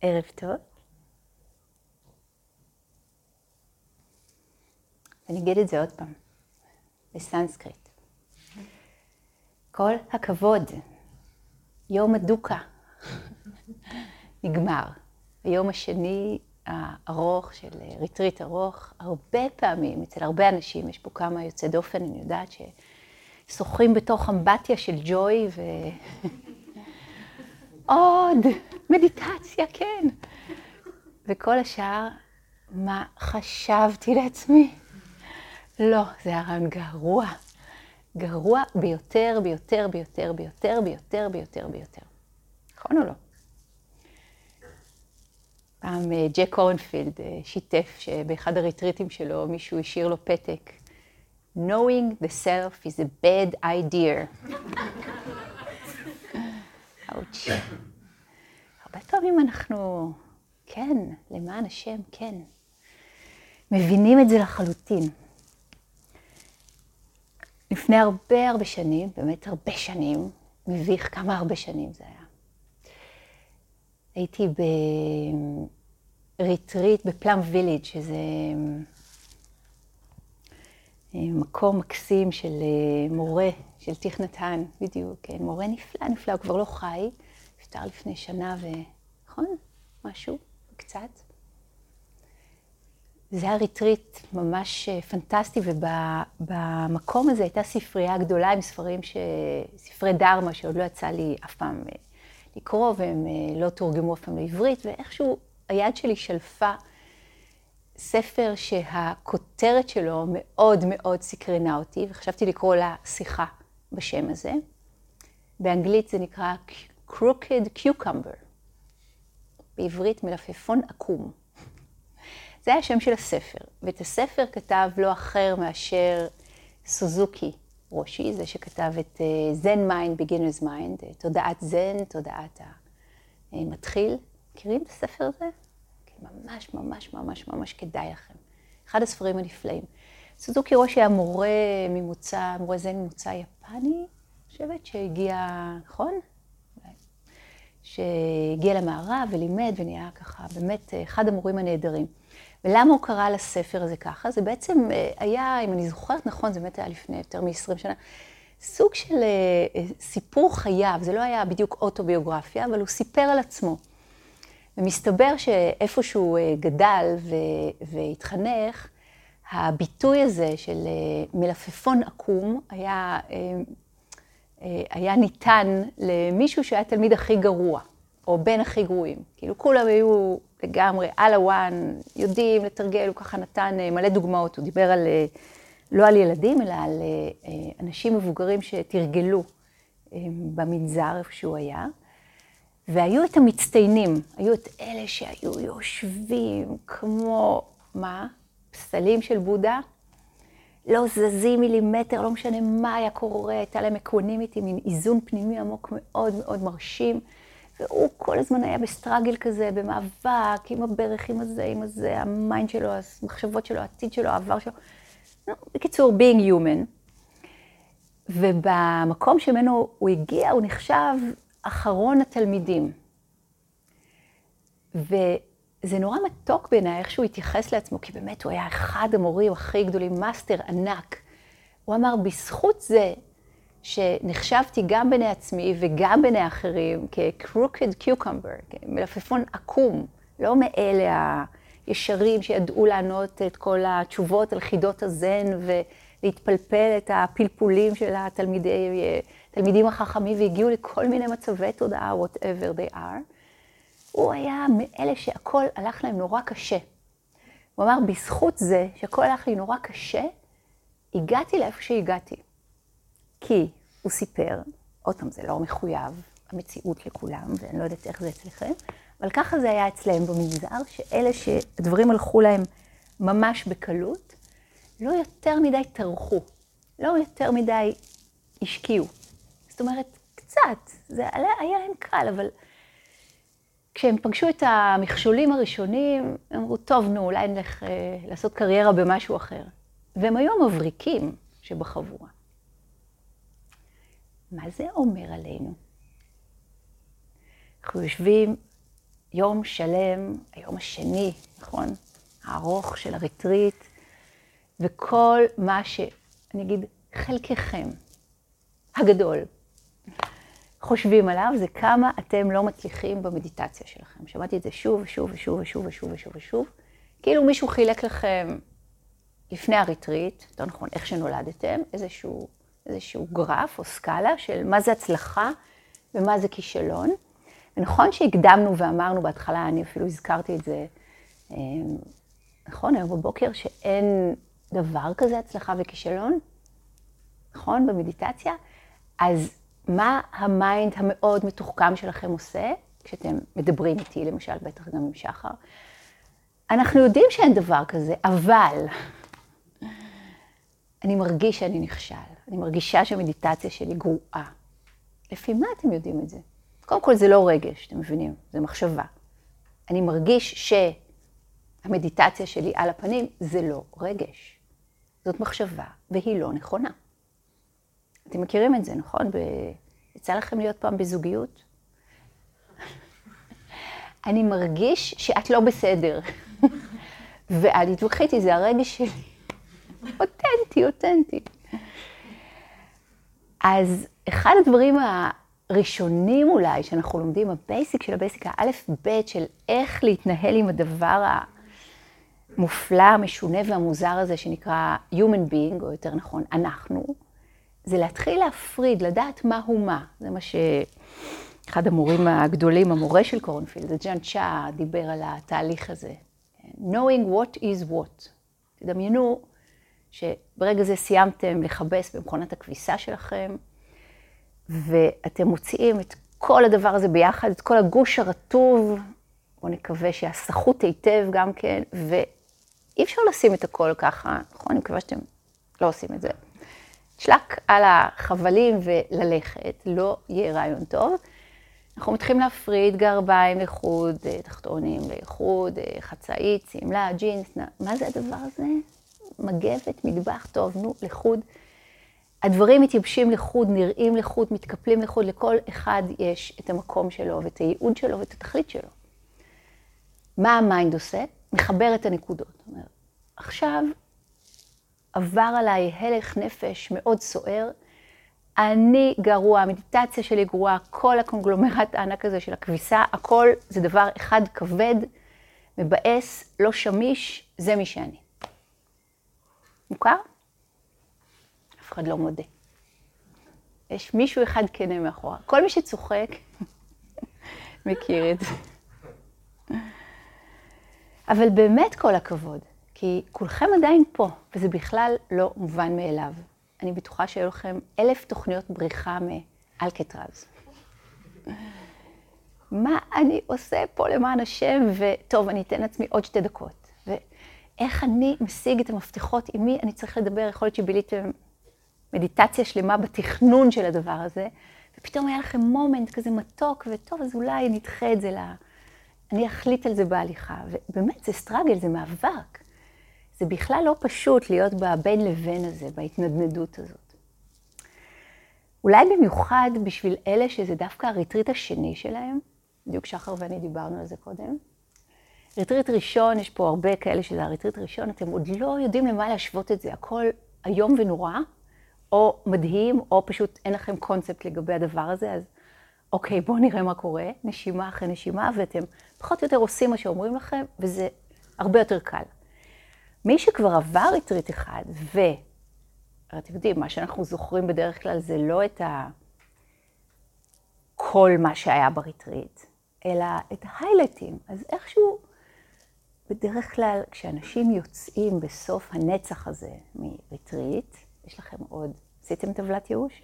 ערב טוב. אני אגיד את זה עוד פעם, בסנסקריט. כל הכבוד, יום הדוקה נגמר. היום השני הארוך של ריטריט ארוך, הרבה פעמים, אצל הרבה אנשים, יש פה כמה יוצאי דופן, אני יודעת ששוחים בתוך אמבטיה של ג'וי ו... עוד, מדיטציה, כן. וכל השאר, מה חשבתי לעצמי? לא, זה היה רעיון גרוע. גרוע ביותר, ביותר, ביותר, ביותר, ביותר, ביותר, ביותר. נכון או לא? פעם אה, ג'ק קורנפילד אה, שיתף שבאחד הריטריטים שלו מישהו השאיר לו פתק, knowing the self is a bad idea. אאוץ'. הרבה פעמים אנחנו, כן, למען השם, כן, מבינים את זה לחלוטין. לפני הרבה הרבה שנים, באמת הרבה שנים, מביך כמה הרבה שנים זה היה. הייתי בריטריט בפלאם ויליג', שזה מקום מקסים של אה, מורה, של תיך נתן, בדיוק, כן, מורה נפלא, נפלא, הוא כבר לא חי, נפטר לפני שנה ו... נכון? משהו, קצת. זה היה ריטריט ממש אה, פנטסטי, ובמקום הזה הייתה ספרייה גדולה עם ספרים, ש... ספרי דרמה, שעוד לא יצא לי אף פעם לקרוא, והם אה, לא תורגמו אף פעם לעברית, ואיכשהו היד שלי שלפה ספר שהכותרת שלו מאוד מאוד סקרנה אותי, וחשבתי לקרוא לה שיחה בשם הזה. באנגלית זה נקרא Crooked Cucumber, בעברית מלפפון עקום. זה היה השם של הספר, ואת הספר כתב לא אחר מאשר סוזוקי רושי, זה שכתב את Zen Mind, Beginner's Mind, תודעת זן, תודעת המתחיל. מכירים את הספר הזה? ממש, ממש, ממש, ממש כדאי לכם. אחד הספרים הנפלאים. סוזוקי רושי היה מורה ממוצא, מורה זן ממוצא יפני, אני חושבת שהגיע, נכון? שהגיע למערב ולימד ונהיה ככה באמת אחד המורים הנהדרים. ולמה הוא קרא לספר הזה ככה? זה בעצם אה, היה, אם אני זוכרת נכון, זה באמת היה לפני יותר מ-20 שנה, סוג של אה, אה, סיפור חייו, זה לא היה בדיוק אוטוביוגרפיה, אבל הוא סיפר על עצמו. ומסתבר שאיפה שהוא גדל והתחנך, הביטוי הזה של מלפפון עקום היה, היה ניתן למישהו שהיה תלמיד הכי גרוע, או בין הכי גרועים. כאילו כולם היו לגמרי, על הוואן, יודעים לתרגל, הוא ככה נתן אה, מלא דוגמאות, הוא דיבר על, אה, לא על ילדים, אלא על אה, אנשים מבוגרים שתרגלו במנזר איפה שהוא היה. והיו את המצטיינים, היו את אלה שהיו יושבים כמו, מה? פסלים של בודה, לא זזים מילימטר, לא משנה מה היה קורה, הייתה להם equanimity, מין איזון פנימי עמוק מאוד מאוד מרשים. והוא כל הזמן היה ב struggle כזה, במאבק, עם הברך, עם הזה, עם הזה, ה mind שלו, המחשבות שלו, העתיד שלו, העבר שלו. בקיצור, being human. ובמקום שממנו הוא הגיע, הוא נחשב אחרון התלמידים. וזה נורא מתוק בעיניי איך שהוא התייחס לעצמו, כי באמת הוא היה אחד המורים הכי גדולים, מאסטר ענק. הוא אמר, בזכות זה שנחשבתי גם בעיני עצמי וגם בעיני אחרים כ-crooked cucumber, מלפפון עקום, לא מאלה הישרים שידעו לענות את כל התשובות על חידות הזן ולהתפלפל את הפלפולים של התלמידים החכמים והגיעו לכל מיני מצבי תודעה, whatever they are. הוא היה מאלה שהכל הלך להם נורא קשה. הוא אמר, בזכות זה שהכל הלך לי נורא קשה, הגעתי לאיפה שהגעתי. כי הוא סיפר, עוד פעם, זה לא מחויב המציאות לכולם, ואני לא יודעת איך זה אצלכם, אבל ככה זה היה אצלם במגזר, שאלה שהדברים הלכו להם ממש בקלות, לא יותר מדי טרחו, לא יותר מדי השקיעו. זאת אומרת, קצת, זה היה להם קל, אבל כשהם פגשו את המכשולים הראשונים, הם אמרו, טוב, נו, אולי נלך אה, לעשות קריירה במשהו אחר. והם היו המבריקים שבחבורה. מה זה אומר עלינו? אנחנו יושבים יום שלם, היום השני, נכון? הארוך של הריטריט, וכל מה ש... אני אגיד, חלקכם הגדול חושבים עליו, זה כמה אתם לא מצליחים במדיטציה שלכם. שמעתי את זה שוב ושוב ושוב ושוב ושוב ושוב ושוב. כאילו מישהו חילק לכם לפני הריטריט, יותר נכון, איך שנולדתם, איזשהו, איזשהו גרף או סקאלה של מה זה הצלחה ומה זה כישלון. ונכון שהקדמנו ואמרנו בהתחלה, אני אפילו הזכרתי את זה, אה, נכון, היום בבוקר, שאין דבר כזה הצלחה וכישלון, נכון, במדיטציה, אז מה ה mind המאוד מתוחכם שלכם עושה, כשאתם מדברים איתי, למשל, בטח גם עם שחר? אנחנו יודעים שאין דבר כזה, אבל אני מרגיש שאני נכשל. אני מרגישה שהמדיטציה שלי גרועה. לפי מה אתם יודעים את זה? קודם כל, זה לא רגש, אתם מבינים? זה מחשבה. אני מרגיש שהמדיטציה שלי על הפנים זה לא רגש. זאת מחשבה, והיא לא נכונה. אתם מכירים את זה, נכון? ב... יצא לכם להיות פעם בזוגיות? אני מרגיש שאת לא בסדר. ואל תתווכחי איתי, זה הרגש שלי. אותנטי, אותנטי. אז אחד הדברים הראשונים אולי שאנחנו לומדים, ה basic של ה basic, האלף-בית של איך להתנהל עם הדבר המופלא, המשונה והמוזר הזה שנקרא Human Being, או יותר נכון, אנחנו, זה להתחיל להפריד, לדעת מה הוא מה. זה מה שאחד המורים הגדולים, המורה של קורנפילד, ג'אן צ'אה, דיבר על התהליך הזה. knowing what is what. תדמיינו שברגע זה סיימתם לכבס במכונת הכביסה שלכם, ואתם מוציאים את כל הדבר הזה ביחד, את כל הגוש הרטוב, בואו נקווה שהסחות היטב גם כן, ואי אפשר לשים את הכל ככה, נכון? אני מקווה שאתם לא עושים את זה. שלק על החבלים וללכת, לא יהיה רעיון טוב. אנחנו מתחילים להפריד גרביים לחוד, אה, תחתונים לחוד, אה, חצאית, שמלה, ג'ינס, מה זה הדבר הזה? מגבת, מטבח, טוב, נו, לחוד. הדברים מתייבשים לחוד, נראים לחוד, מתקפלים לחוד, לכל אחד יש את המקום שלו ואת הייעוד שלו ואת התכלית שלו. מה ה mind עושה? מחבר את הנקודות. אומר, עכשיו עבר עליי הלך נפש מאוד סוער, אני גרוע, המדיטציה שלי גרועה, כל הקונגלומרט הענק הזה של הכביסה, הכל זה דבר אחד כבד, מבאס, לא שמיש, זה מי שאני. מוכר? אף אחד לא מודה. יש מישהו אחד כנה מאחורה. כל מי שצוחק מכיר את זה. אבל באמת כל הכבוד, כי כולכם עדיין פה, וזה בכלל לא מובן מאליו. אני בטוחה שהיו לכם אלף תוכניות בריחה מאלקטרז. מה אני עושה פה למען השם, וטוב, אני אתן לעצמי עוד שתי דקות. ואיך אני משיג את המפתחות, עם מי אני צריך לדבר, יכול להיות שביליתם מדיטציה שלמה בתכנון של הדבר הזה, ופתאום היה לכם moment כזה מתוק, וטוב, אז אולי נדחה את זה ל... אני אחליט על זה בהליכה. ובאמת, זה struggle, זה מאבק. זה בכלל לא פשוט להיות בבין לבין הזה, בהתנדנדות הזאת. אולי במיוחד בשביל אלה שזה דווקא הריטריט השני שלהם, בדיוק שחר ואני דיברנו על זה קודם. ריטריט ראשון, יש פה הרבה כאלה שזה הריטריט ראשון, אתם עוד לא יודעים למה להשוות את זה, הכל איום ונורא, או מדהים, או פשוט אין לכם קונספט לגבי הדבר הזה, אז אוקיי, בואו נראה מה קורה, נשימה אחרי נשימה, ואתם פחות או יותר עושים מה שאומרים לכם, וזה הרבה יותר קל. מי שכבר עבר ריטריט אחד, ו... אתם יודעים, מה שאנחנו זוכרים בדרך כלל זה לא את ה... כל מה שהיה בריטריט, אלא את ה highlights. אז איכשהו, בדרך כלל, כשאנשים יוצאים בסוף הנצח הזה מריטריט, יש לכם עוד, עשיתם טבלת ייאוש?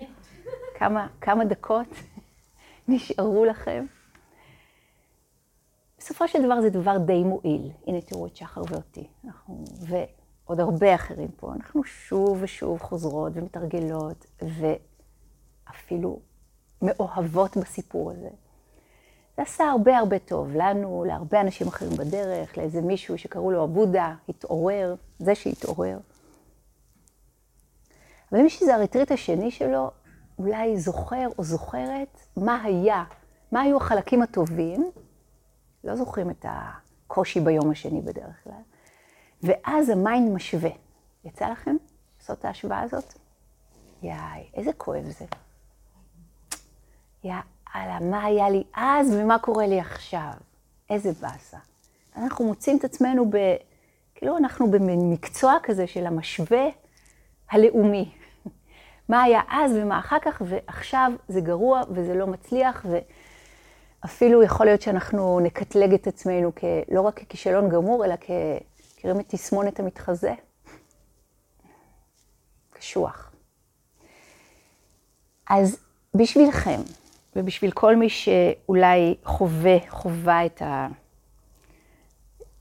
כמה, כמה דקות נשארו לכם? בסופו של דבר זה דבר די מועיל. הנה תראו את שחר ואותי, אנחנו, ועוד הרבה אחרים פה. אנחנו שוב ושוב חוזרות ומתרגלות, ואפילו מאוהבות בסיפור הזה. זה עשה הרבה הרבה טוב לנו, להרבה אנשים אחרים בדרך, לאיזה מישהו שקראו לו הבודה, התעורר, זה שהתעורר. אבל מי שזה הריטריט השני שלו, אולי זוכר או זוכרת מה היה, מה היו החלקים הטובים, לא זוכרים את הקושי ביום השני בדרך כלל. ואז ה mind משווה. יצא לכם לעשות את ההשוואה הזאת? יאי, איזה כואב זה. יאללה, מה היה לי אז ומה קורה לי עכשיו? איזה באסה. אנחנו מוצאים את עצמנו ב... כאילו אנחנו במקצוע כזה של המשווה הלאומי. מה היה אז ומה אחר כך, ועכשיו זה גרוע וזה לא מצליח, ואפילו יכול להיות שאנחנו נקטלג את עצמנו כ... לא רק ככישלון גמור, אלא כ... מכירים את תסמונת המתחזה? קשוח. אז בשבילכם, ובשביל כל מי שאולי חווה, חווה את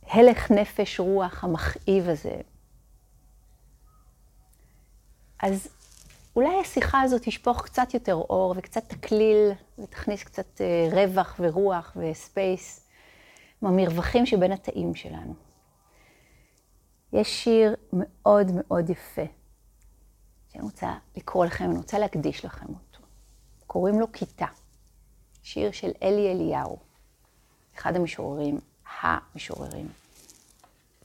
ההלך נפש רוח המכאיב הזה, אז אולי השיחה הזאת תשפוך קצת יותר אור וקצת תקליל ותכניס קצת אה, רווח ורוח וספייס מהמרווחים שבין התאים שלנו. יש שיר מאוד מאוד יפה, שאני רוצה לקרוא לכם, אני רוצה להקדיש לכם אותו. קוראים לו כיתה. שיר של אלי אליהו, אחד המשוררים, המשוררים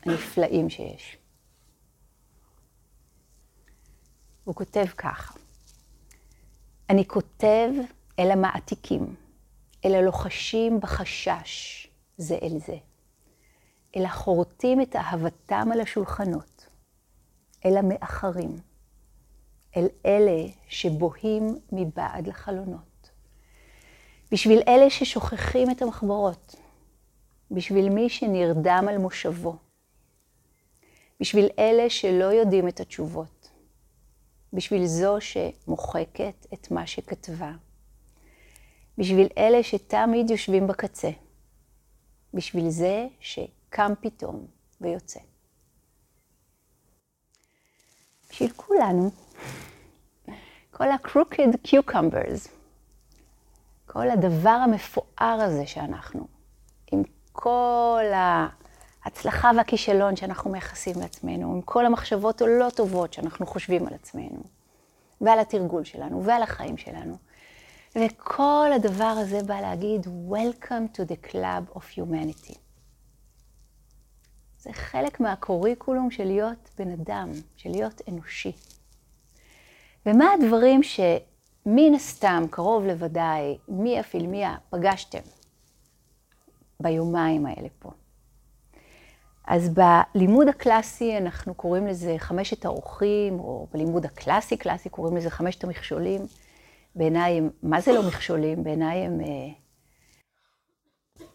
הנפלאים שיש. הוא כותב ככה: אני כותב אל המעתיקים, אל הלוחשים בחשש זה אל זה, אל החורטים את אהבתם על השולחנות, אל המאחרים, אל אלה שבוהים מבעד לחלונות, בשביל אלה ששוכחים את המחברות, בשביל מי שנרדם על מושבו, בשביל אלה שלא יודעים את התשובות, בשביל זו שמוחקת את מה שכתבה, בשביל אלה שתמיד יושבים בקצה, בשביל זה שקם פתאום ויוצא. בשביל כולנו, כל ה-crooked cucumbers, כל הדבר המפואר הזה שאנחנו, עם כל ה... ההצלחה והכישלון שאנחנו מייחסים לעצמנו, עם כל המחשבות הלא טובות שאנחנו חושבים על עצמנו, ועל התרגול שלנו, ועל החיים שלנו. וכל הדבר הזה בא להגיד, Welcome to the Club of Humanity. זה חלק מהקוריקולום של להיות בן אדם, של להיות אנושי. ומה הדברים שמן הסתם, קרוב לוודאי, מי הפילמיה פגשתם ביומיים האלה פה? אז בלימוד הקלאסי אנחנו קוראים לזה חמשת האורחים, או בלימוד הקלאסי-קלאסי קוראים לזה חמשת המכשולים. בעיניי הם, מה זה לא מכשולים? בעיניי הם אה,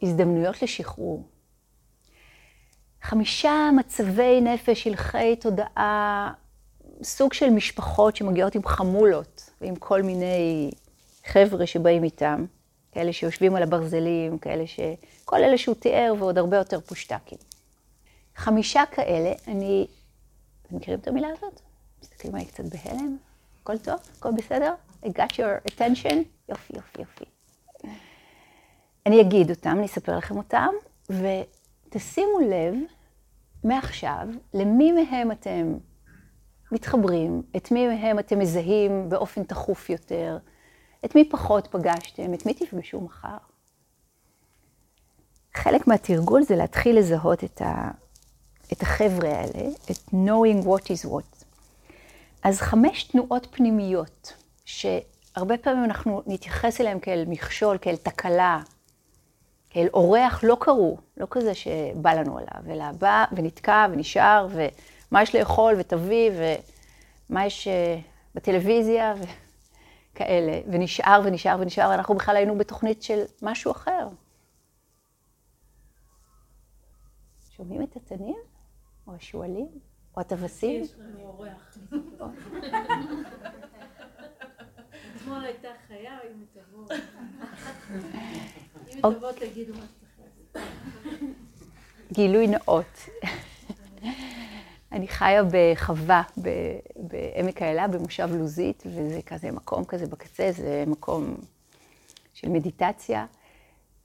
הזדמנויות לשחרור. חמישה מצבי נפש, הלכי תודעה, סוג של משפחות שמגיעות עם חמולות ועם כל מיני חבר'ה שבאים איתם, כאלה שיושבים על הברזלים, כאלה ש... כל אלה שהוא תיאר ועוד הרבה יותר פושטקים. חמישה כאלה, אני... אתם מכירים את המילה הזאת? מסתכלים עליי קצת בהלם? הכל טוב? הכל בסדר? I got your attention? יופי, יופי, יופי. אני אגיד אותם, אני אספר לכם אותם, ותשימו לב מעכשיו למי מהם אתם מתחברים, את מי מהם אתם מזהים באופן תכוף יותר, את מי פחות פגשתם, את מי תפגשו מחר. חלק מהתרגול זה להתחיל לזהות את, ה, את החבר'ה האלה, את knowing what is what. אז חמש תנועות פנימיות, שהרבה פעמים אנחנו נתייחס אליהן כאל מכשול, כאל תקלה, כאל אורח לא קרו, לא כזה שבא לנו עליו, אלא בא ונתקע ונשאר, ומה יש לאכול ותביא, ומה יש אה, בטלוויזיה, וכאלה, ונשאר ונשאר ונשאר, ואנחנו בכלל היינו בתוכנית של משהו אחר. שומעים את התנים? או השועלים? או הטווסים? יש לנו אורח. אתמול הייתה חיה, אם תבוא. אם תבוא תגידו מה שצריך גילוי נאות. אני חיה בחווה בעמק האלה, במושב לוזית, וזה כזה מקום כזה בקצה, זה מקום של מדיטציה.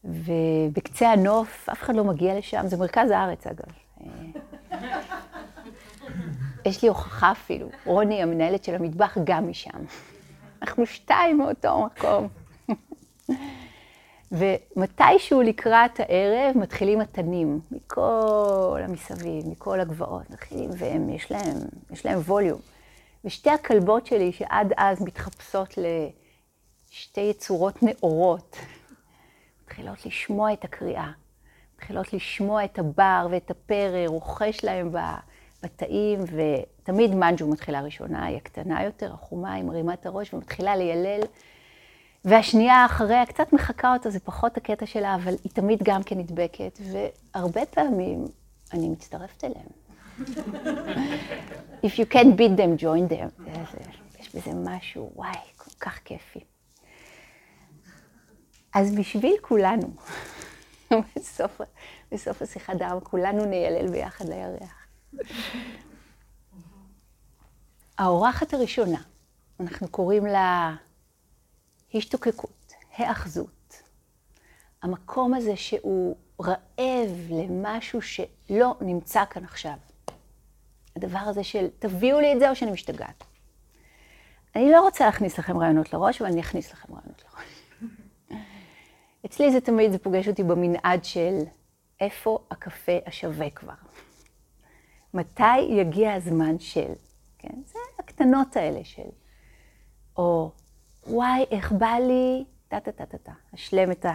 ובקצה הנוף, אף אחד לא מגיע לשם, זה מרכז הארץ אגב. יש לי הוכחה אפילו, רוני, המנהלת של המטבח, גם משם. אנחנו שתיים מאותו מקום. ומתישהו לקראת הערב מתחילים התנים מכל המסביב, מכל הגבעות, מתחילים, והם, יש להם, יש להם ווליום. ושתי הכלבות שלי, שעד אז מתחפשות לשתי יצורות נאורות, מתחילות לשמוע את הקריאה, מתחילות לשמוע את הבר ואת הפרא רוכש להם בתאים, ותמיד מנג'ו מתחילה ראשונה, היא הקטנה יותר, החומה, היא מרימה את הראש ומתחילה לילל. והשנייה אחריה קצת מחקה אותה, זה פחות הקטע שלה, אבל היא תמיד גם כן נדבקת, והרבה פעמים אני מצטרפת אליהם. If you can't beat them, join them. יש בזה משהו, וואי, כל כך כיפי. אז בשביל כולנו, בסוף, בסוף השיחה דם, כולנו ניילל ביחד לירח. האורחת הראשונה, אנחנו קוראים לה השתוקקות, היאחזות. המקום הזה שהוא רעב למשהו שלא נמצא כאן עכשיו. הדבר הזה של תביאו לי את זה או שאני משתגעת. אני לא רוצה להכניס לכם רעיונות לראש, אבל אני אכניס לכם רעיונות לראש. אצלי זה תמיד, זה פוגש אותי במנעד של איפה הקפה השווה כבר. מתי יגיע הזמן של, כן? זה הקטנות האלה של, או וואי, איך בא לי, טה-טה-טה-טה, אשלם את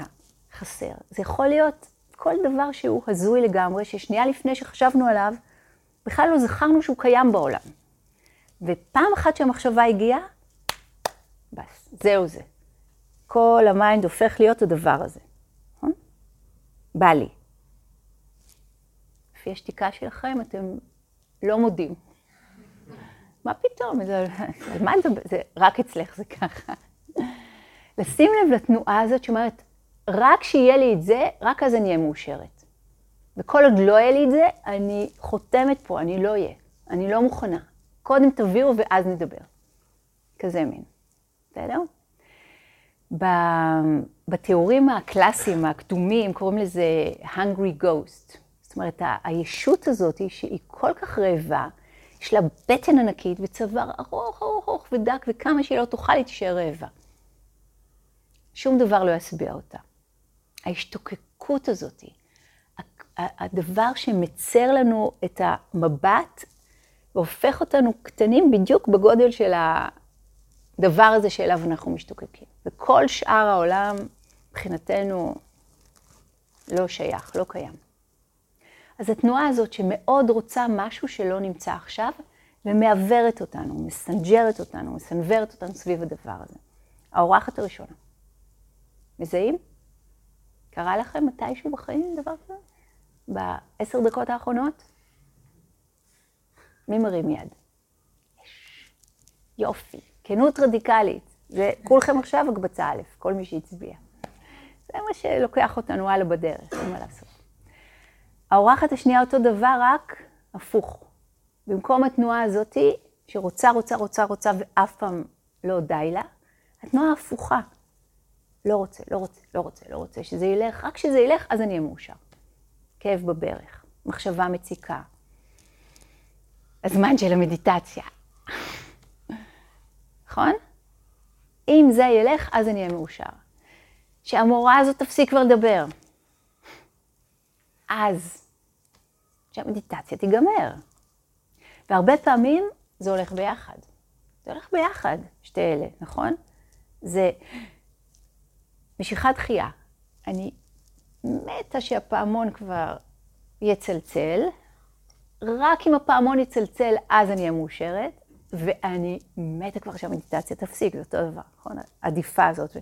החסר. זה יכול להיות כל דבר שהוא הזוי לגמרי, ששנייה לפני שחשבנו עליו, בכלל לא זכרנו שהוא קיים בעולם. ופעם אחת שהמחשבה הגיעה, בס, זהו זה. כל ה mind הופך להיות הדבר הזה. נכון? בא לי. לפי השתיקה שלכם אתם לא מודים. מה פתאום? זה, מה זה, זה רק אצלך זה ככה. לשים לב לתנועה הזאת שאומרת, רק שיהיה לי את זה, רק אז אני אהיה מאושרת. וכל עוד לא יהיה לי את זה, אני חותמת פה, אני לא אהיה. אני לא מוכנה. קודם תביאו ואז נדבר. כזה מין. בסדר? בתיאורים הקלאסיים, הקדומים, קוראים לזה hungry ghost. זאת אומרת, הישות הזאת, שהיא כל כך רעבה, יש לה בטן ענקית וצוואר ארוך, ארוך, ארוך ודק, וכמה שהיא לא תאכל, היא תישאר רעבה. שום דבר לא ישביע אותה. ההשתוקקות הזאת, הדבר שמצר לנו את המבט והופך אותנו קטנים בדיוק בגודל של הדבר הזה שאליו אנחנו משתוקקים. וכל שאר העולם, מבחינתנו, לא שייך, לא קיים. אז התנועה הזאת שמאוד רוצה משהו שלא נמצא עכשיו, ומעוורת אותנו, מסנג'רת אותנו, מסנוורת אותנו סביב הדבר הזה. האורחת הראשונה. מזהים? קרה לכם מתישהו בחיים דבר כזה? בעשר דקות האחרונות? מי מרים יד? יופי, כנות רדיקלית. זה כולכם עכשיו הקבצה א', כל מי שהצביע. זה מה שלוקח אותנו הלאה בדרך, אין מה לעשות. האורחת השנייה אותו דבר, רק הפוך. במקום התנועה הזאתי, שרוצה, רוצה, רוצה, רוצה, ואף פעם לא די לה, התנועה ההפוכה. לא רוצה, לא רוצה, לא רוצה, לא רוצה, שזה ילך, רק כשזה ילך, אז אני אהיה מאושר. כאב בברך, מחשבה מציקה. הזמן של המדיטציה. נכון? אם זה ילך, אז אני אהיה מאושר. שהמורה הזאת תפסיק כבר לדבר. אז, שהמדיטציה תיגמר. והרבה פעמים זה הולך ביחד. זה הולך ביחד, שתי אלה, נכון? זה משיכת דחייה. אני מתה שהפעמון כבר יצלצל, רק אם הפעמון יצלצל, אז אני אהיה מאושרת, ואני מתה כבר שהמדיטציה תפסיק, זה אותו דבר, נכון? העדיפה הזאת.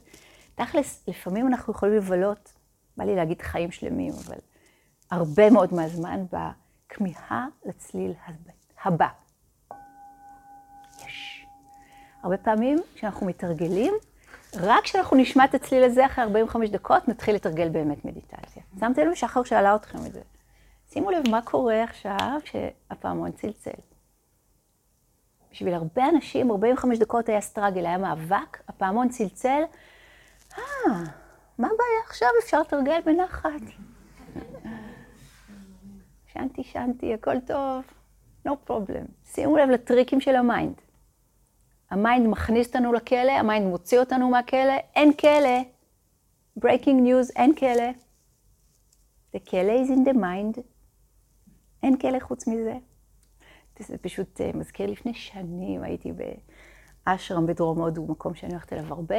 תכלס, לפעמים אנחנו יכולים לבלות, בא לי להגיד חיים שלמים, אבל הרבה מאוד מהזמן בכמיהה לצליל הבא. יש. הרבה פעמים כשאנחנו מתרגלים, רק כשאנחנו נשמע את הצליל הזה אחרי 45 דקות, נתחיל לתרגל באמת מדיטציה. שמתם לב שחר שאלה אתכם את זה. שימו לב מה קורה עכשיו שהפעמון צלצל. בשביל הרבה אנשים, 45 דקות היה סטראגל, היה מאבק, הפעמון צלצל, אה, מה הבעיה עכשיו? אפשר לתרגל בנחת. שאנטי, שאנטי, הכל טוב, no problem. שימו לב לטריקים של ה mind. ה mind מכניס אותנו לכלא, ה mind מוציא אותנו מהכלא, אין כלא. breaking news, אין כלא. The כלא is in the mind. אין כלא חוץ מזה. זה פשוט אה, מזכיר לפני שנים, הייתי באשרם בדרום הודו, מקום שאני הולכת אליו הרבה,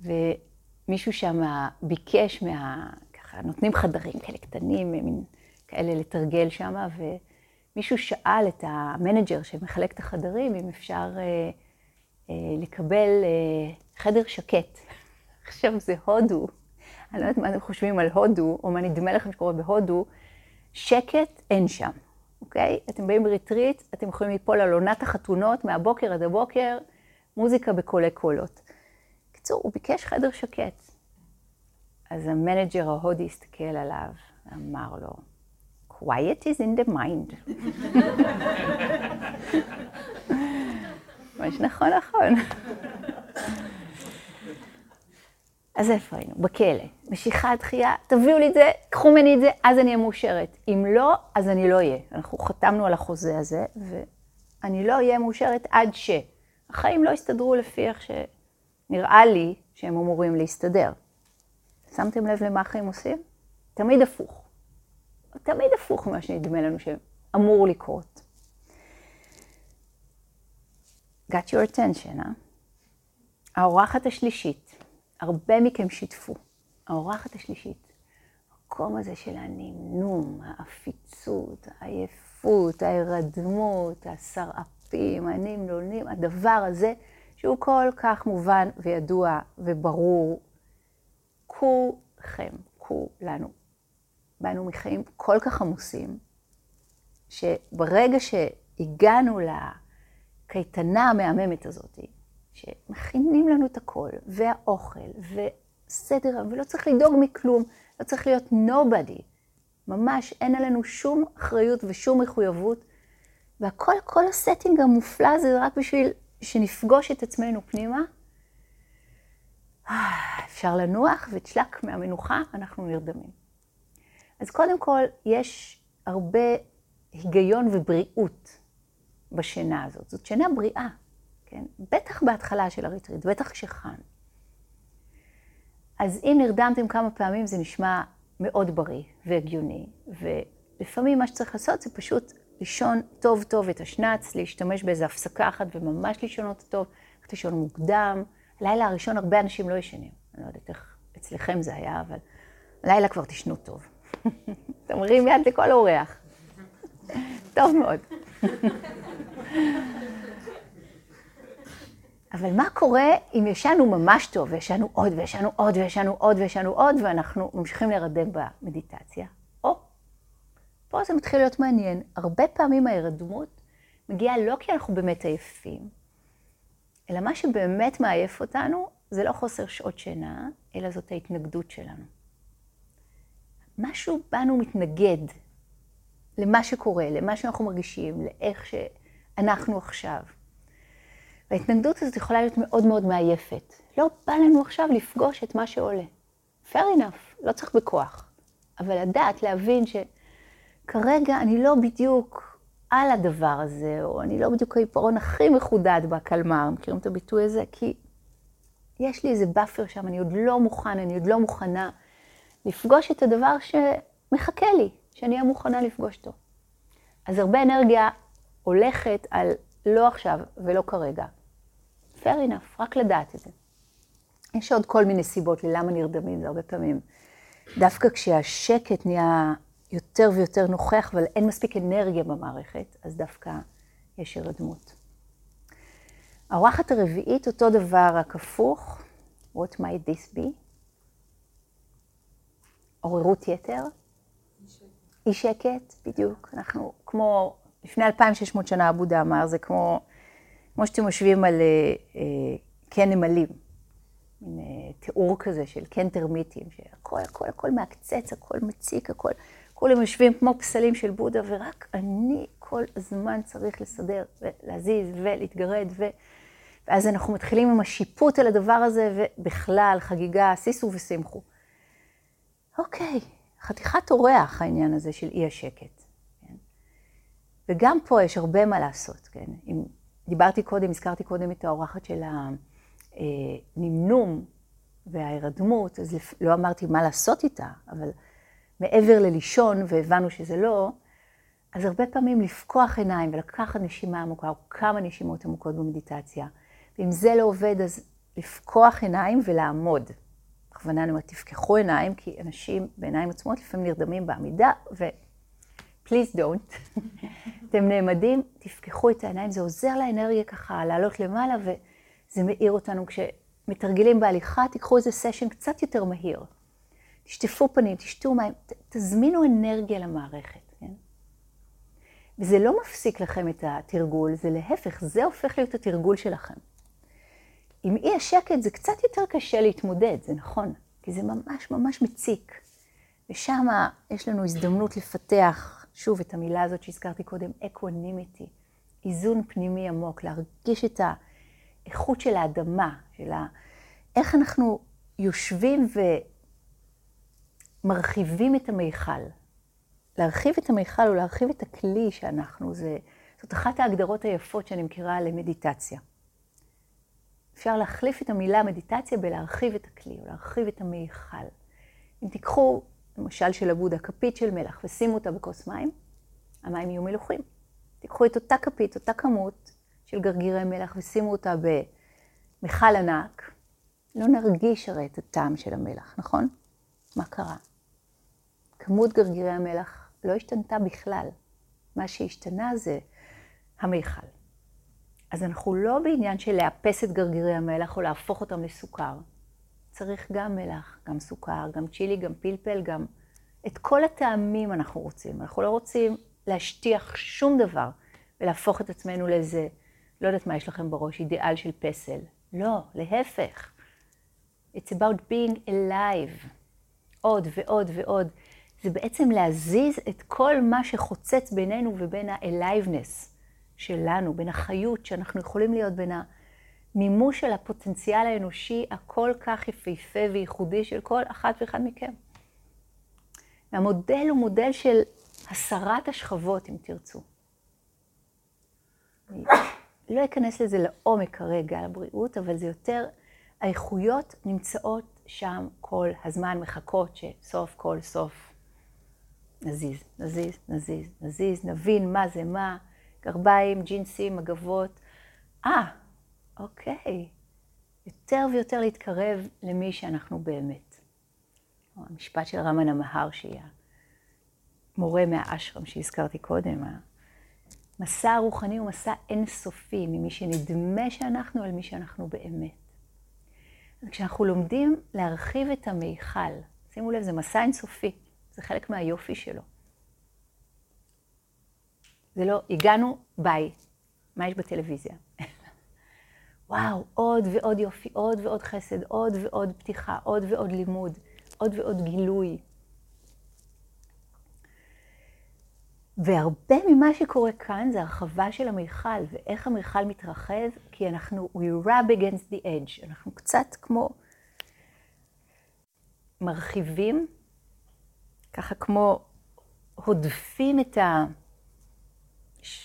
ומישהו שם ביקש מה... ככה, נותנים חדרים כאלה קטנים, מין כאלה לתרגל שם, ומישהו שאל את המנג'ר שמחלק את החדרים, אם אפשר uh, uh, לקבל uh, חדר שקט. עכשיו זה הודו, אני לא יודעת מה אתם חושבים על הודו, או מה נדמה לכם שקורה בהודו, שקט אין שם, אוקיי? אתם באים בריטריט, אתם יכולים ליפול על עונת החתונות מהבוקר עד הבוקר, מוזיקה בקולי קולות. בקיצור, הוא ביקש חדר שקט. אז ה manager ההודי הסתכל עליו ואמר לו, quiet is in the mind. ממש נכון, נכון. אז איפה היינו? בכלא. משיכה, דחייה, תביאו לי את זה, קחו ממני את זה, אז אני אהיה מאושרת. אם לא, אז אני לא אהיה. אנחנו חתמנו על החוזה הזה, ואני לא אהיה מאושרת עד ש... החיים לא יסתדרו לפי איך שנראה לי שהם אמורים להסתדר. שמתם לב למה החיים עושים? תמיד הפוך. תמיד הפוך ממה שנדמה לנו שאמור לקרות. got your attention, אה? האורחת השלישית, הרבה מכם שיתפו. האורחת השלישית, המקום הזה של הנמנום, העפיצות, העייפות, ההירדמות, השרעפים, הנמנונים, הדבר הזה שהוא כל כך מובן וידוע וברור. כולכם, כולנו, באנו מחיים כל כך עמוסים, שברגע שהגענו לקייטנה המהממת הזאת, שמכינים לנו את הכל, והאוכל, וסדר, ולא צריך לדאוג מכלום, לא צריך להיות nobody. ממש אין עלינו שום אחריות ושום מחויבות, והכל, כל ה setting המופלא הזה רק בשביל שנפגוש את עצמנו פנימה. אפשר לנוח וכחלק מהמנוחה, אנחנו נרדמים. אז קודם כל, יש הרבה היגיון ובריאות בשינה הזאת. זאת שינה בריאה. כן? בטח בהתחלה של הריטריט, בטח כשחם. אז אם נרדמתם כמה פעמים זה נשמע מאוד בריא והגיוני, ולפעמים מה שצריך לעשות זה פשוט לישון טוב טוב את השנץ, להשתמש באיזו הפסקה אחת וממש לישון אותו טוב, ללכת לישון מוקדם. הלילה הראשון הרבה אנשים לא ישנים, אני לא יודעת איך אצלכם זה היה, אבל לילה כבר תשנו טוב. אתם מראים יד לכל אורח. טוב מאוד. אבל מה קורה אם ישנו ממש טוב, וישנו עוד, וישנו עוד, וישנו עוד, וישנו עוד, ואנחנו ממשיכים להירדם במדיטציה? או, פה זה מתחיל להיות מעניין. הרבה פעמים ההירדמות מגיעה לא כי אנחנו באמת עייפים, אלא מה שבאמת מעייף אותנו זה לא חוסר שעות שינה, אלא זאת ההתנגדות שלנו. משהו בנו מתנגד למה שקורה, למה שאנחנו מרגישים, לאיך שאנחנו עכשיו. וההתנגדות הזאת יכולה להיות מאוד מאוד מעייפת. לא בא לנו עכשיו לפגוש את מה שעולה. fair enough, לא צריך בכוח. אבל לדעת, להבין שכרגע אני לא בדיוק על הדבר הזה, או אני לא בדיוק העיפרון הכי מחודד בקלמר, מכירים את הביטוי הזה? כי יש לי איזה buffer שם, אני עוד לא מוכן, אני עוד לא מוכנה לפגוש את הדבר שמחכה לי, שאני אהיה מוכנה לפגוש אותו. אז הרבה אנרגיה הולכת על לא עכשיו ולא כרגע. Fair enough, רק לדעת את זה. יש עוד כל מיני סיבות ללמה נרדמים, זה הרבה פעמים. דווקא כשהשקט נהיה יותר ויותר נוכח, אבל אין מספיק אנרגיה במערכת, אז דווקא יש הרדמות. האורחת הרביעית, אותו דבר, רק הפוך. What might this be? עוררות יתר. אי שקט, בדיוק. אנחנו כמו, לפני 2,600 שנה עבודה אמר, זה כמו כמו שאתם יושבים על אה, אה, קן נמלים, מין אה, תיאור כזה של קן טרמיטים, שהכל, הכל, הכל מעקצץ, הכל מציק, הכל, כולם יושבים כמו פסלים של בודה, ורק אני כל הזמן צריך לסדר ולהזיז ולהתגרד, ו... ואז אנחנו מתחילים עם השיפוט על הדבר הזה, ובכלל, חגיגה, שישו ושמחו. אוקיי, חתיכת אורח העניין הזה של אי השקט. כן? וגם פה יש הרבה מה לעשות, כן? עם דיברתי קודם, הזכרתי קודם את האורחת של הנמנום וההירדמות, אז לא אמרתי מה לעשות איתה, אבל מעבר ללישון, והבנו שזה לא, אז הרבה פעמים לפקוח עיניים ולקחת נשימה עמוקה, או כמה נשימות עמוקות במדיטציה. ואם זה לא עובד, אז לפקוח עיניים ולעמוד. בכוונה אני אומרת, תפקחו עיניים, כי אנשים בעיניים עצמות לפעמים נרדמים בעמידה, ו... please don't. אתם נעמדים, תפקחו את העיניים, זה עוזר לאנרגיה ככה לעלות למעלה, וזה מאיר אותנו. כשמתרגלים בהליכה, תיקחו איזה סשן קצת יותר מהיר. תשטפו פנים, תשתו מים, תזמינו אנרגיה למערכת, כן? וזה לא מפסיק לכם את התרגול, זה להפך, זה הופך להיות התרגול שלכם. עם אי השקט זה קצת יותר קשה להתמודד, זה נכון, כי זה ממש ממש מציק. ושם יש לנו הזדמנות לפתח, שוב, את המילה הזאת שהזכרתי קודם, equanimity, איזון פנימי עמוק, להרגיש את האיכות של האדמה, של ה... איך אנחנו יושבים ומרחיבים את המיכל. להרחיב את המיכל או להרחיב את הכלי שאנחנו, זה, זאת אחת ההגדרות היפות שאני מכירה למדיטציה. אפשר להחליף את המילה מדיטציה בלהרחיב את הכלי, או להרחיב את המיכל. אם תיקחו, למשל של הבודה, כפית של מלח, ושימו אותה בכוס מים, המים יהיו מלוכים. תיקחו את אותה כפית, אותה כמות של גרגירי מלח, ושימו אותה במכל ענק, לא נרגיש הרי את הטעם של המלח, נכון? מה קרה? כמות גרגירי המלח לא השתנתה בכלל. מה שהשתנה זה המיכל. אז אנחנו לא בעניין של לאפס את גרגירי המלח או להפוך אותם לסוכר. צריך גם מלח, גם סוכר, גם צ'ילי, גם פלפל, גם... את כל הטעמים אנחנו רוצים. אנחנו לא רוצים להשטיח שום דבר ולהפוך את עצמנו לאיזה, לא יודעת מה יש לכם בראש, אידיאל של פסל. לא, להפך. It's about being alive. עוד ועוד ועוד. זה בעצם להזיז את כל מה שחוצץ בינינו ובין ה-aliveness. שלנו, בין החיות שאנחנו יכולים להיות, בין המימוש של הפוטנציאל האנושי הכל כך יפהפה וייחודי של כל אחת ואחד מכם. והמודל הוא מודל של הסרת השכבות, אם תרצו. אני לא אכנס לזה לעומק כרגע, על הבריאות, אבל זה יותר, האיכויות נמצאות שם כל הזמן, מחכות שסוף כל סוף נזיז, נזיז, נזיז, נזיז, נבין מה זה מה. גרביים, ג'ינסים, מגבות. אה, אוקיי. יותר ויותר להתקרב למי שאנחנו באמת. המשפט של רמן שהיא המורה מהאשרם שהזכרתי קודם. המסע הרוחני הוא מסע אינסופי ממי שנדמה שאנחנו אל מי שאנחנו באמת. אז כשאנחנו לומדים להרחיב את המיכל, שימו לב, זה מסע אינסופי, זה חלק מהיופי שלו. זה לא, הגענו, ביי. מה יש בטלוויזיה? וואו, עוד ועוד יופי, עוד ועוד חסד, עוד ועוד פתיחה, עוד ועוד לימוד, עוד ועוד גילוי. והרבה ממה שקורה כאן זה הרחבה של המיכל, ואיך המיכל מתרחב, כי אנחנו, we rub against the edge, אנחנו קצת כמו מרחיבים, ככה כמו הודפים את ה...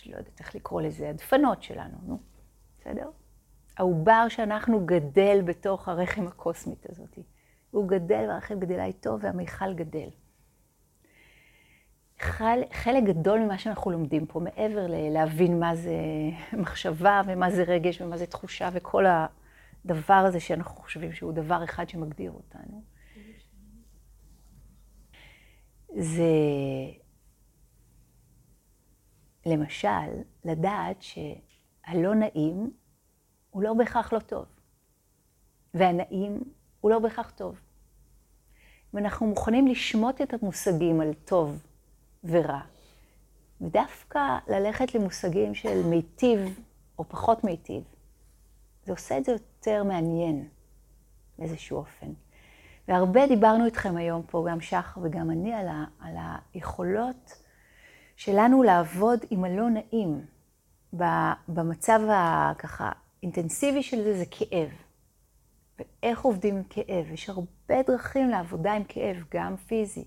לא יודעת איך לקרוא לזה, הדפנות שלנו, נו, בסדר? העובר שאנחנו גדל בתוך הרחם הקוסמית הזאת. הוא גדל והרחם גדלה איתו והמיכל גדל. חל, חלק גדול ממה שאנחנו לומדים פה, מעבר ללהבין מה זה מחשבה ומה זה רגש ומה זה תחושה וכל הדבר הזה שאנחנו חושבים שהוא דבר אחד שמגדיר אותנו, זה למשל, לדעת שהלא נעים הוא לא בהכרח לא טוב, והנעים הוא לא בהכרח טוב. ואנחנו מוכנים לשמוט את המושגים על טוב ורע, ודווקא ללכת למושגים של מיטיב או פחות מיטיב. זה עושה את זה יותר מעניין באיזשהו אופן. והרבה דיברנו איתכם היום פה, גם שחר וגם אני, על, ה, על היכולות שלנו לעבוד עם הלא נעים. במצב הככה אינטנסיבי של זה, זה כאב. ואיך עובדים עם כאב? יש הרבה דרכים לעבודה עם כאב, גם פיזי,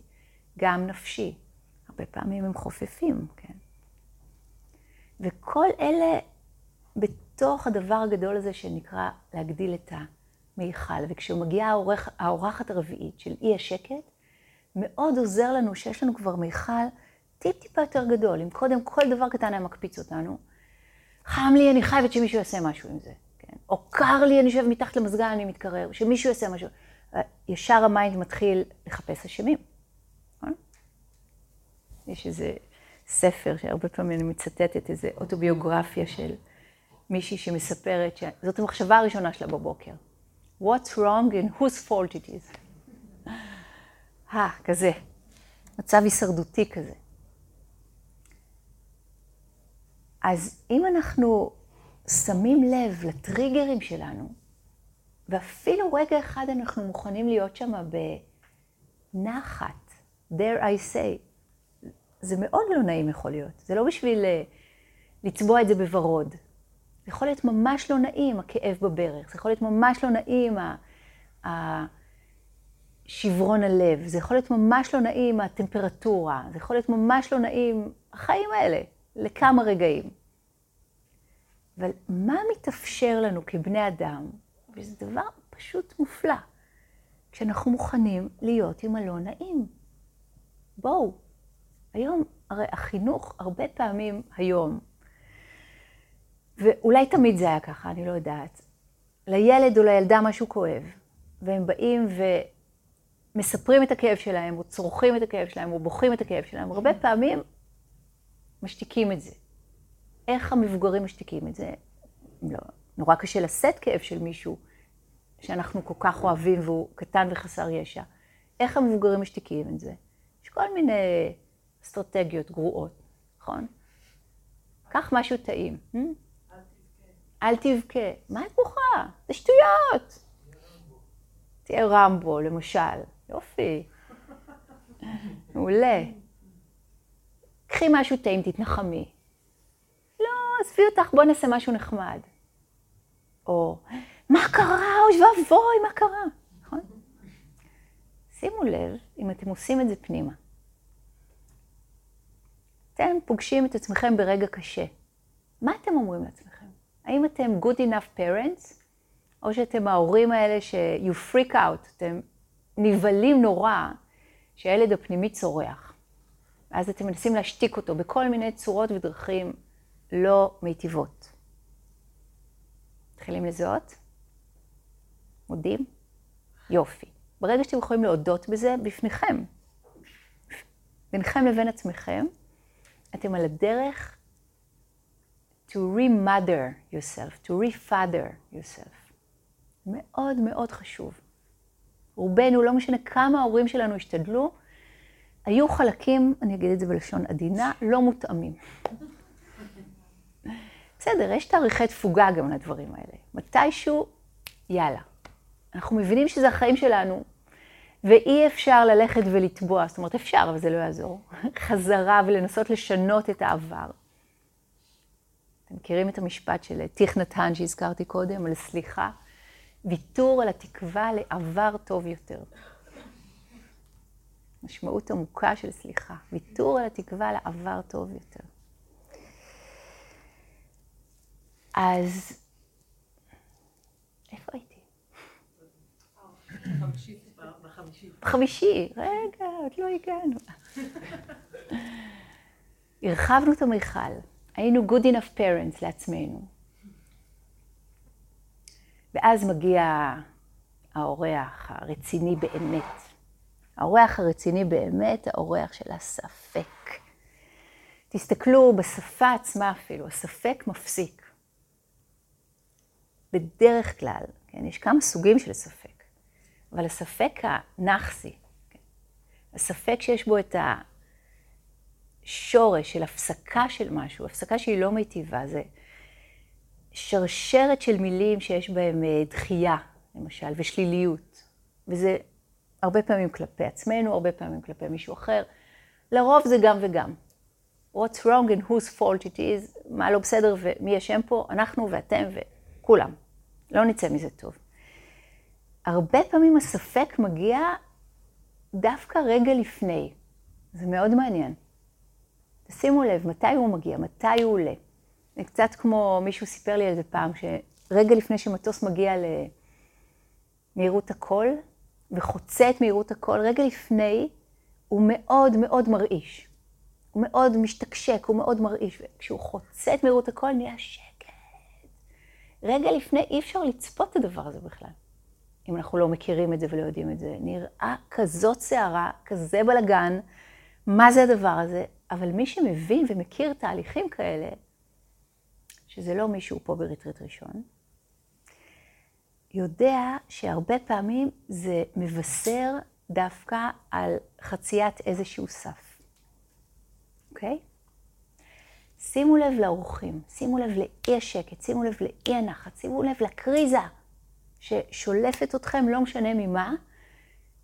גם נפשי. הרבה פעמים הם חופפים, כן? וכל אלה בתוך הדבר הגדול הזה שנקרא להגדיל את מיכל, וכשמגיעה האורח, האורחת הרביעית של אי השקט, מאוד עוזר לנו שיש לנו כבר מיכל טיפ-טיפה יותר גדול. אם קודם כל דבר קטן היה מקפיץ אותנו, חם לי, אני חייבת שמישהו יעשה משהו עם זה. כן? או קר לי, אני יושב מתחת למזגן, אני מתקרר, שמישהו יעשה משהו. ישר ה mind מתחיל לחפש אשמים. נכון? יש איזה ספר שהרבה פעמים אני מצטטת, איזה אוטוביוגרפיה של מישהי שמספרת שזאת המחשבה הראשונה שלה בבוקר. What's wrong and whose fault it is. אה, כזה. מצב הישרדותי כזה. אז אם אנחנו שמים לב לטריגרים שלנו, ואפילו רגע אחד אנחנו מוכנים להיות שם בנחת, dare I say, זה מאוד לא נעים יכול להיות. זה לא בשביל אה, לצבוע את זה בוורוד. זה יכול להיות ממש לא נעים, הכאב בברך. זה יכול להיות ממש לא נעים, שברון הלב. זה יכול להיות ממש לא נעים, הטמפרטורה. זה יכול להיות ממש לא נעים, החיים האלה, לכמה רגעים. אבל מה מתאפשר לנו כבני אדם, וזה דבר פשוט מופלא, כשאנחנו מוכנים להיות עם הלא נעים. בואו, היום, הרי החינוך הרבה פעמים היום, ואולי תמיד זה היה ככה, אני לא יודעת, לילד או לילדה משהו כואב, והם באים ומספרים את הכאב שלהם, או צורכים את הכאב שלהם, או בוכים את הכאב שלהם, הרבה פעמים משתיקים את זה. איך המבוגרים משתיקים את זה? לא, נורא קשה לשאת כאב של מישהו שאנחנו כל כך אוהבים והוא קטן וחסר ישע. איך המבוגרים משתיקים את זה? יש כל מיני אסטרטגיות גרועות, נכון? קח משהו טעים. Hmm? אל תבכה. מה את בוכה? זה שטויות. תהיה רמבו, למשל. יופי. מעולה. קחי משהו טעים, תתנחמי. לא, עזבי אותך, בואי נעשה משהו נחמד. או, מה קרה? אוי ואבוי, מה קרה? נכון? שימו לב אם אתם עושים את זה פנימה. אתם פוגשים את עצמכם ברגע קשה. מה אתם אומרים לעצמכם? האם אתם good enough parents, או שאתם ההורים האלה ש- you freak out, אתם נבהלים נורא שהילד הפנימי צורח. ואז אתם מנסים להשתיק אותו בכל מיני צורות ודרכים לא מיטיבות. מתחילים לזהות? מודים? יופי. ברגע שאתם יכולים להודות בזה, בפניכם, ביניכם לבין עצמכם, אתם על הדרך to remother yourself, to refather yourself. מאוד מאוד חשוב. רובנו, לא משנה כמה ההורים שלנו השתדלו, היו חלקים, אני אגיד את זה בלשון עדינה, לא מותאמים. בסדר, יש תאריכי תפוגה גם לדברים האלה. מתישהו, יאללה. אנחנו מבינים שזה החיים שלנו, ואי אפשר ללכת ולתבוע, זאת אומרת, אפשר, אבל זה לא יעזור. חזרה ולנסות לשנות את העבר. אתם מכירים את המשפט של טיך נתן שהזכרתי קודם, על סליחה? ויתור על התקווה לעבר טוב יותר. משמעות עמוקה של סליחה, ויתור על התקווה לעבר טוב יותר. אז איפה הייתי? בחמישי. רגע, עוד לא הגענו. הרחבנו את המיכל, היינו good enough parents לעצמנו. ואז מגיע האורח הרציני באמת. האורח הרציני באמת, האורח של הספק. תסתכלו בשפה עצמה אפילו, הספק מפסיק. בדרך כלל, כן, יש כמה סוגים של ספק, אבל הספק הנאחסי, כן, הספק שיש בו את השורש של הפסקה של משהו, הפסקה שהיא לא מיטיבה, זה שרשרת של מילים שיש בהם אה, דחייה, למשל, ושליליות. וזה הרבה פעמים כלפי עצמנו, הרבה פעמים כלפי מישהו אחר. לרוב זה גם וגם. What's wrong and whose fault it is, מה לא בסדר ומי אשם פה, אנחנו ואתם וכולם. לא נצא מזה טוב. הרבה פעמים הספק מגיע דווקא רגע לפני. זה מאוד מעניין. תשימו לב, מתי הוא מגיע, מתי הוא עולה. זה קצת כמו מישהו סיפר לי על זה פעם, שרגע לפני שמטוס מגיע מהירות הקול וחוצה את מהירות הקול, רגע לפני הוא מאוד מאוד מרעיש. הוא מאוד משתקשק, הוא מאוד מרעיש, וכשהוא חוצה את מהירות הקול נהיה שקט. רגע לפני אי אפשר לצפות את הדבר הזה בכלל, אם אנחנו לא מכירים את זה ולא יודעים את זה. נראה כזאת סערה, כזה בלגן, מה זה הדבר הזה? אבל מי שמבין ומכיר תהליכים כאלה, שזה לא מישהו פה בריטריט ראשון, יודע שהרבה פעמים זה מבשר דווקא על חציית איזשהו סף, אוקיי? שימו לב לאורחים, שימו לב לאי השקט, שימו לב לאי הנחת, שימו לב לקריזה ששולפת אתכם, לא משנה ממה.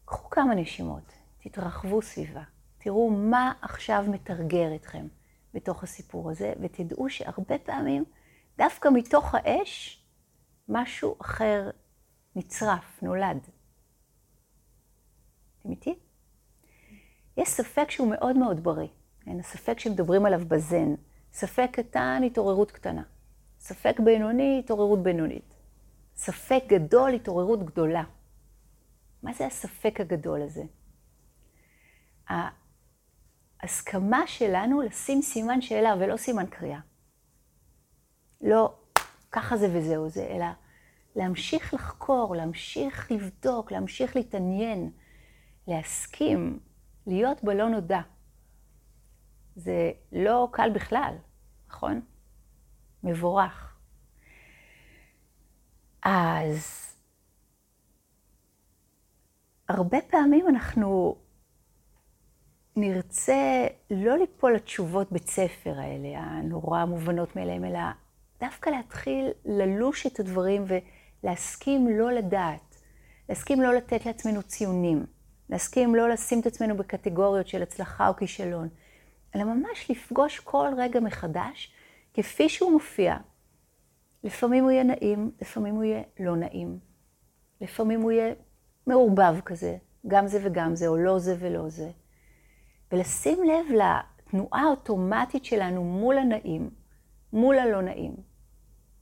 קחו כמה נשימות, תתרחבו סביבה, תראו מה עכשיו מתרגר אתכם בתוך הסיפור הזה, ותדעו שהרבה פעמים, דווקא מתוך האש, משהו אחר נצרף, נולד. אתם איתי? יש ספק שהוא מאוד מאוד בריא. אין הספק שמדברים עליו בזן. ספק קטן, התעוררות קטנה. ספק בינוני, התעוררות בינונית. ספק גדול, התעוררות גדולה. מה זה הספק הגדול הזה? ההסכמה שלנו לשים סימן שאלה ולא סימן קריאה. לא, ככה זה וזהו זה, אלא להמשיך לחקור, להמשיך לבדוק, להמשיך להתעניין, להסכים, להיות בלא נודע. זה לא קל בכלל, נכון? מבורך. אז הרבה פעמים אנחנו נרצה לא ליפול לתשובות בית ספר האלה, הנורא מובנות מאליהם, אלא דווקא להתחיל ללוש את הדברים ולהסכים לא לדעת, להסכים לא לתת לעצמנו ציונים, להסכים לא לשים את עצמנו בקטגוריות של הצלחה או כישלון, אלא ממש לפגוש כל רגע מחדש כפי שהוא מופיע. לפעמים הוא יהיה נעים, לפעמים הוא יהיה לא נעים. לפעמים הוא יהיה מעורבב כזה, גם זה וגם זה, או לא זה ולא זה. ולשים לב לתנועה האוטומטית שלנו מול הנעים, מול הלא נעים,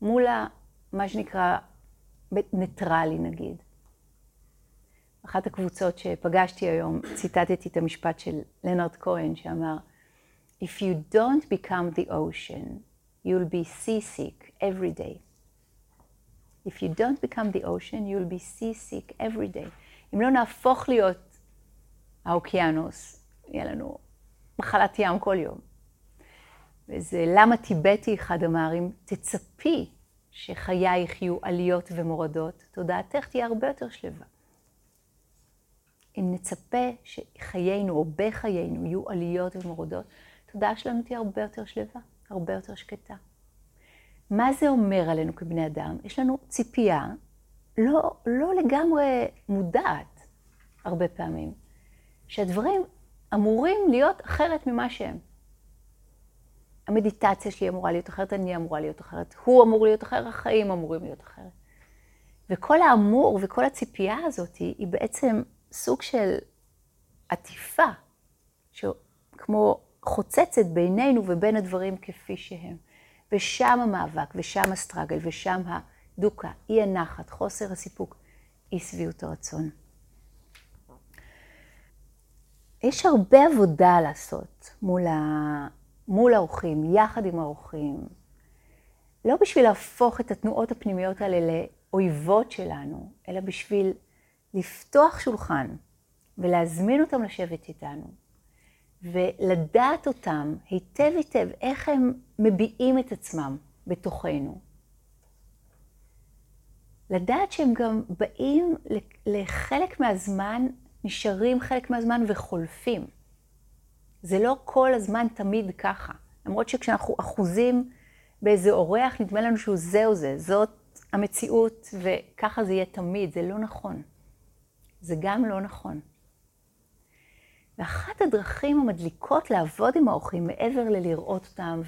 מול ה, מה שנקרא ניטרלי נגיד. אחת הקבוצות שפגשתי היום, ציטטתי את המשפט של לנרד כהן שאמר, If you don't become the ocean, you'll be seasick every day. If you don't become the ocean, you'll be seasick every day. אם לא נהפוך להיות האוקיינוס, יהיה לנו מחלת ים כל יום. וזה למה טיבטי אחד אמר, אם תצפי שחייך יהיו עליות ומורדות, תודעתך תהיה הרבה יותר שלווה. אם נצפה שחיינו או בחיינו יהיו עליות ומורדות, התודעה שלנו תהיה הרבה יותר שלווה, הרבה יותר שקטה. מה זה אומר עלינו כבני אדם? יש לנו ציפייה לא, לא לגמרי מודעת הרבה פעמים, שהדברים אמורים להיות אחרת ממה שהם. המדיטציה שלי אמורה להיות אחרת, אני אמורה להיות אחרת, הוא אמור להיות אחר, החיים אמורים להיות אחרת. וכל האמור וכל הציפייה הזאת היא בעצם סוג של עטיפה, שכמו חוצצת בינינו ובין הדברים כפי שהם. ושם המאבק, ושם הסטראגל, ושם הדוקה, אי הנחת, חוסר הסיפוק, אי שביעות הרצון. יש הרבה עבודה לעשות מול, ה... מול האורחים, יחד עם האורחים. לא בשביל להפוך את התנועות הפנימיות האלה לאויבות שלנו, אלא בשביל לפתוח שולחן ולהזמין אותם לשבת איתנו, ולדעת אותם היטב היטב איך הם מביעים את עצמם בתוכנו. לדעת שהם גם באים לחלק מהזמן, נשארים חלק מהזמן וחולפים. זה לא כל הזמן תמיד ככה. למרות שכשאנחנו אחוזים באיזה אורח, נדמה לנו שהוא זהו זה, זאת המציאות וככה זה יהיה תמיד, זה לא נכון. זה גם לא נכון. ואחת הדרכים המדליקות לעבוד עם האורחים, מעבר ללראות אותם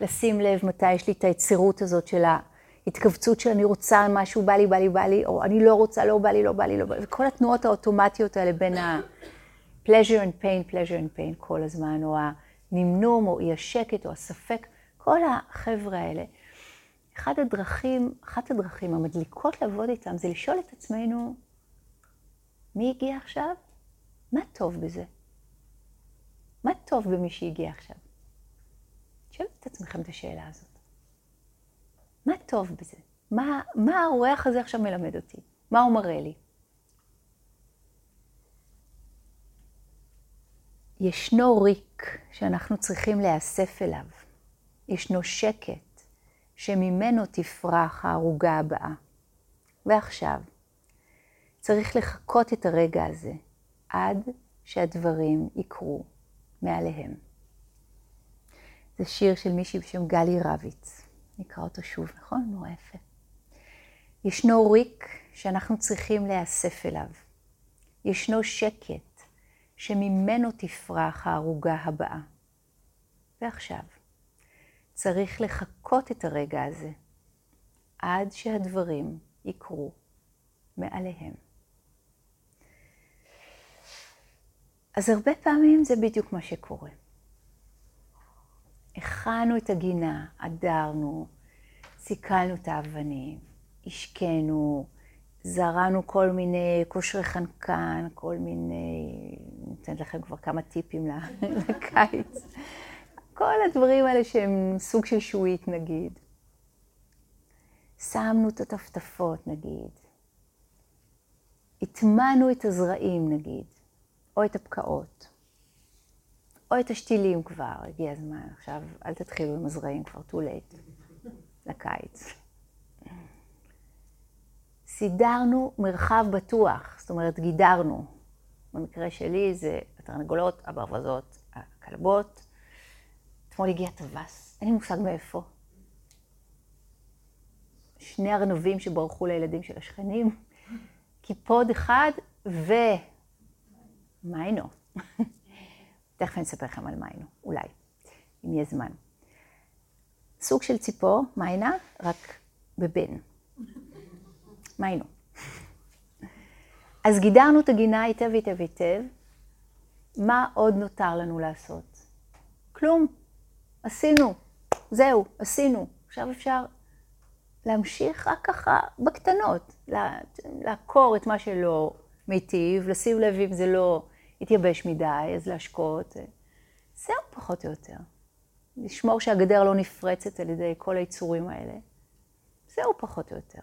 ולשים לב מתי יש לי את היצירות הזאת של ההתכווצות של אני רוצה משהו, בא לי, בא לי, בא לי, או אני לא רוצה, לא בא לי, לא בא לי, לא בא לי, וכל התנועות האוטומטיות האלה בין ה-pleasure and pain, pleasure and pain כל הזמן, או הנמנום, או אי השקט, או הספק, כל החבר'ה האלה. אחת הדרכים, אחת הדרכים המדליקות לעבוד איתם זה לשאול את עצמנו, מי הגיע עכשיו? מה טוב בזה? מה טוב במי שהגיע עכשיו? שאלו את עצמכם את השאלה הזאת. מה טוב בזה? מה, מה האורח הזה עכשיו מלמד אותי? מה הוא מראה לי? ישנו ריק שאנחנו צריכים להיאסף אליו. ישנו שקט שממנו תפרח הערוגה הבאה. ועכשיו, צריך לחכות את הרגע הזה עד שהדברים יקרו מעליהם. זה שיר של מישהי בשם גלי רביץ. נקרא אותו שוב, נכון? נורא יפה. ישנו ריק שאנחנו צריכים להיאסף אליו. ישנו שקט שממנו תפרח הערוגה הבאה. ועכשיו, צריך לחכות את הרגע הזה עד שהדברים יקרו מעליהם. אז הרבה פעמים זה בדיוק מה שקורה. הכנו את הגינה, אדרנו, סיכלנו את האבנים, השקינו, זרענו כל מיני קושרי חנקן, כל מיני, נותנת לכם כבר כמה טיפים לקיץ. כל הדברים האלה שהם סוג של שועית נגיד. שמנו את הטפטפות נגיד. הטמנו את הזרעים נגיד, או את הפקעות. או את השתילים כבר, הגיע הזמן. עכשיו, אל תתחילו עם הזרעים כבר, too late, לקיץ. סידרנו מרחב בטוח, זאת אומרת, גידרנו. במקרה שלי זה התרנגולות, הברווזות, הכלבות. אתמול הגיע טווס, אין לי מושג מאיפה. שני ארנבים שברחו לילדים של השכנים, קיפוד אחד ו... מיינו. תכף אני אספר לכם על מיינו, אולי, אם יהיה זמן. סוג של ציפור, מיינה, רק בבן. מיינו. אז גידרנו את הגינה היטב היטב היטב. מה עוד נותר לנו לעשות? כלום. עשינו. זהו, עשינו. עכשיו אפשר להמשיך רק ככה בקטנות, לעקור את מה שלא מיטיב, לשים לב אם זה לא התייבש מדי, אז להשקות. זהו פחות או יותר. לשמור שהגדר לא נפרצת על ידי כל היצורים האלה. זהו פחות או יותר.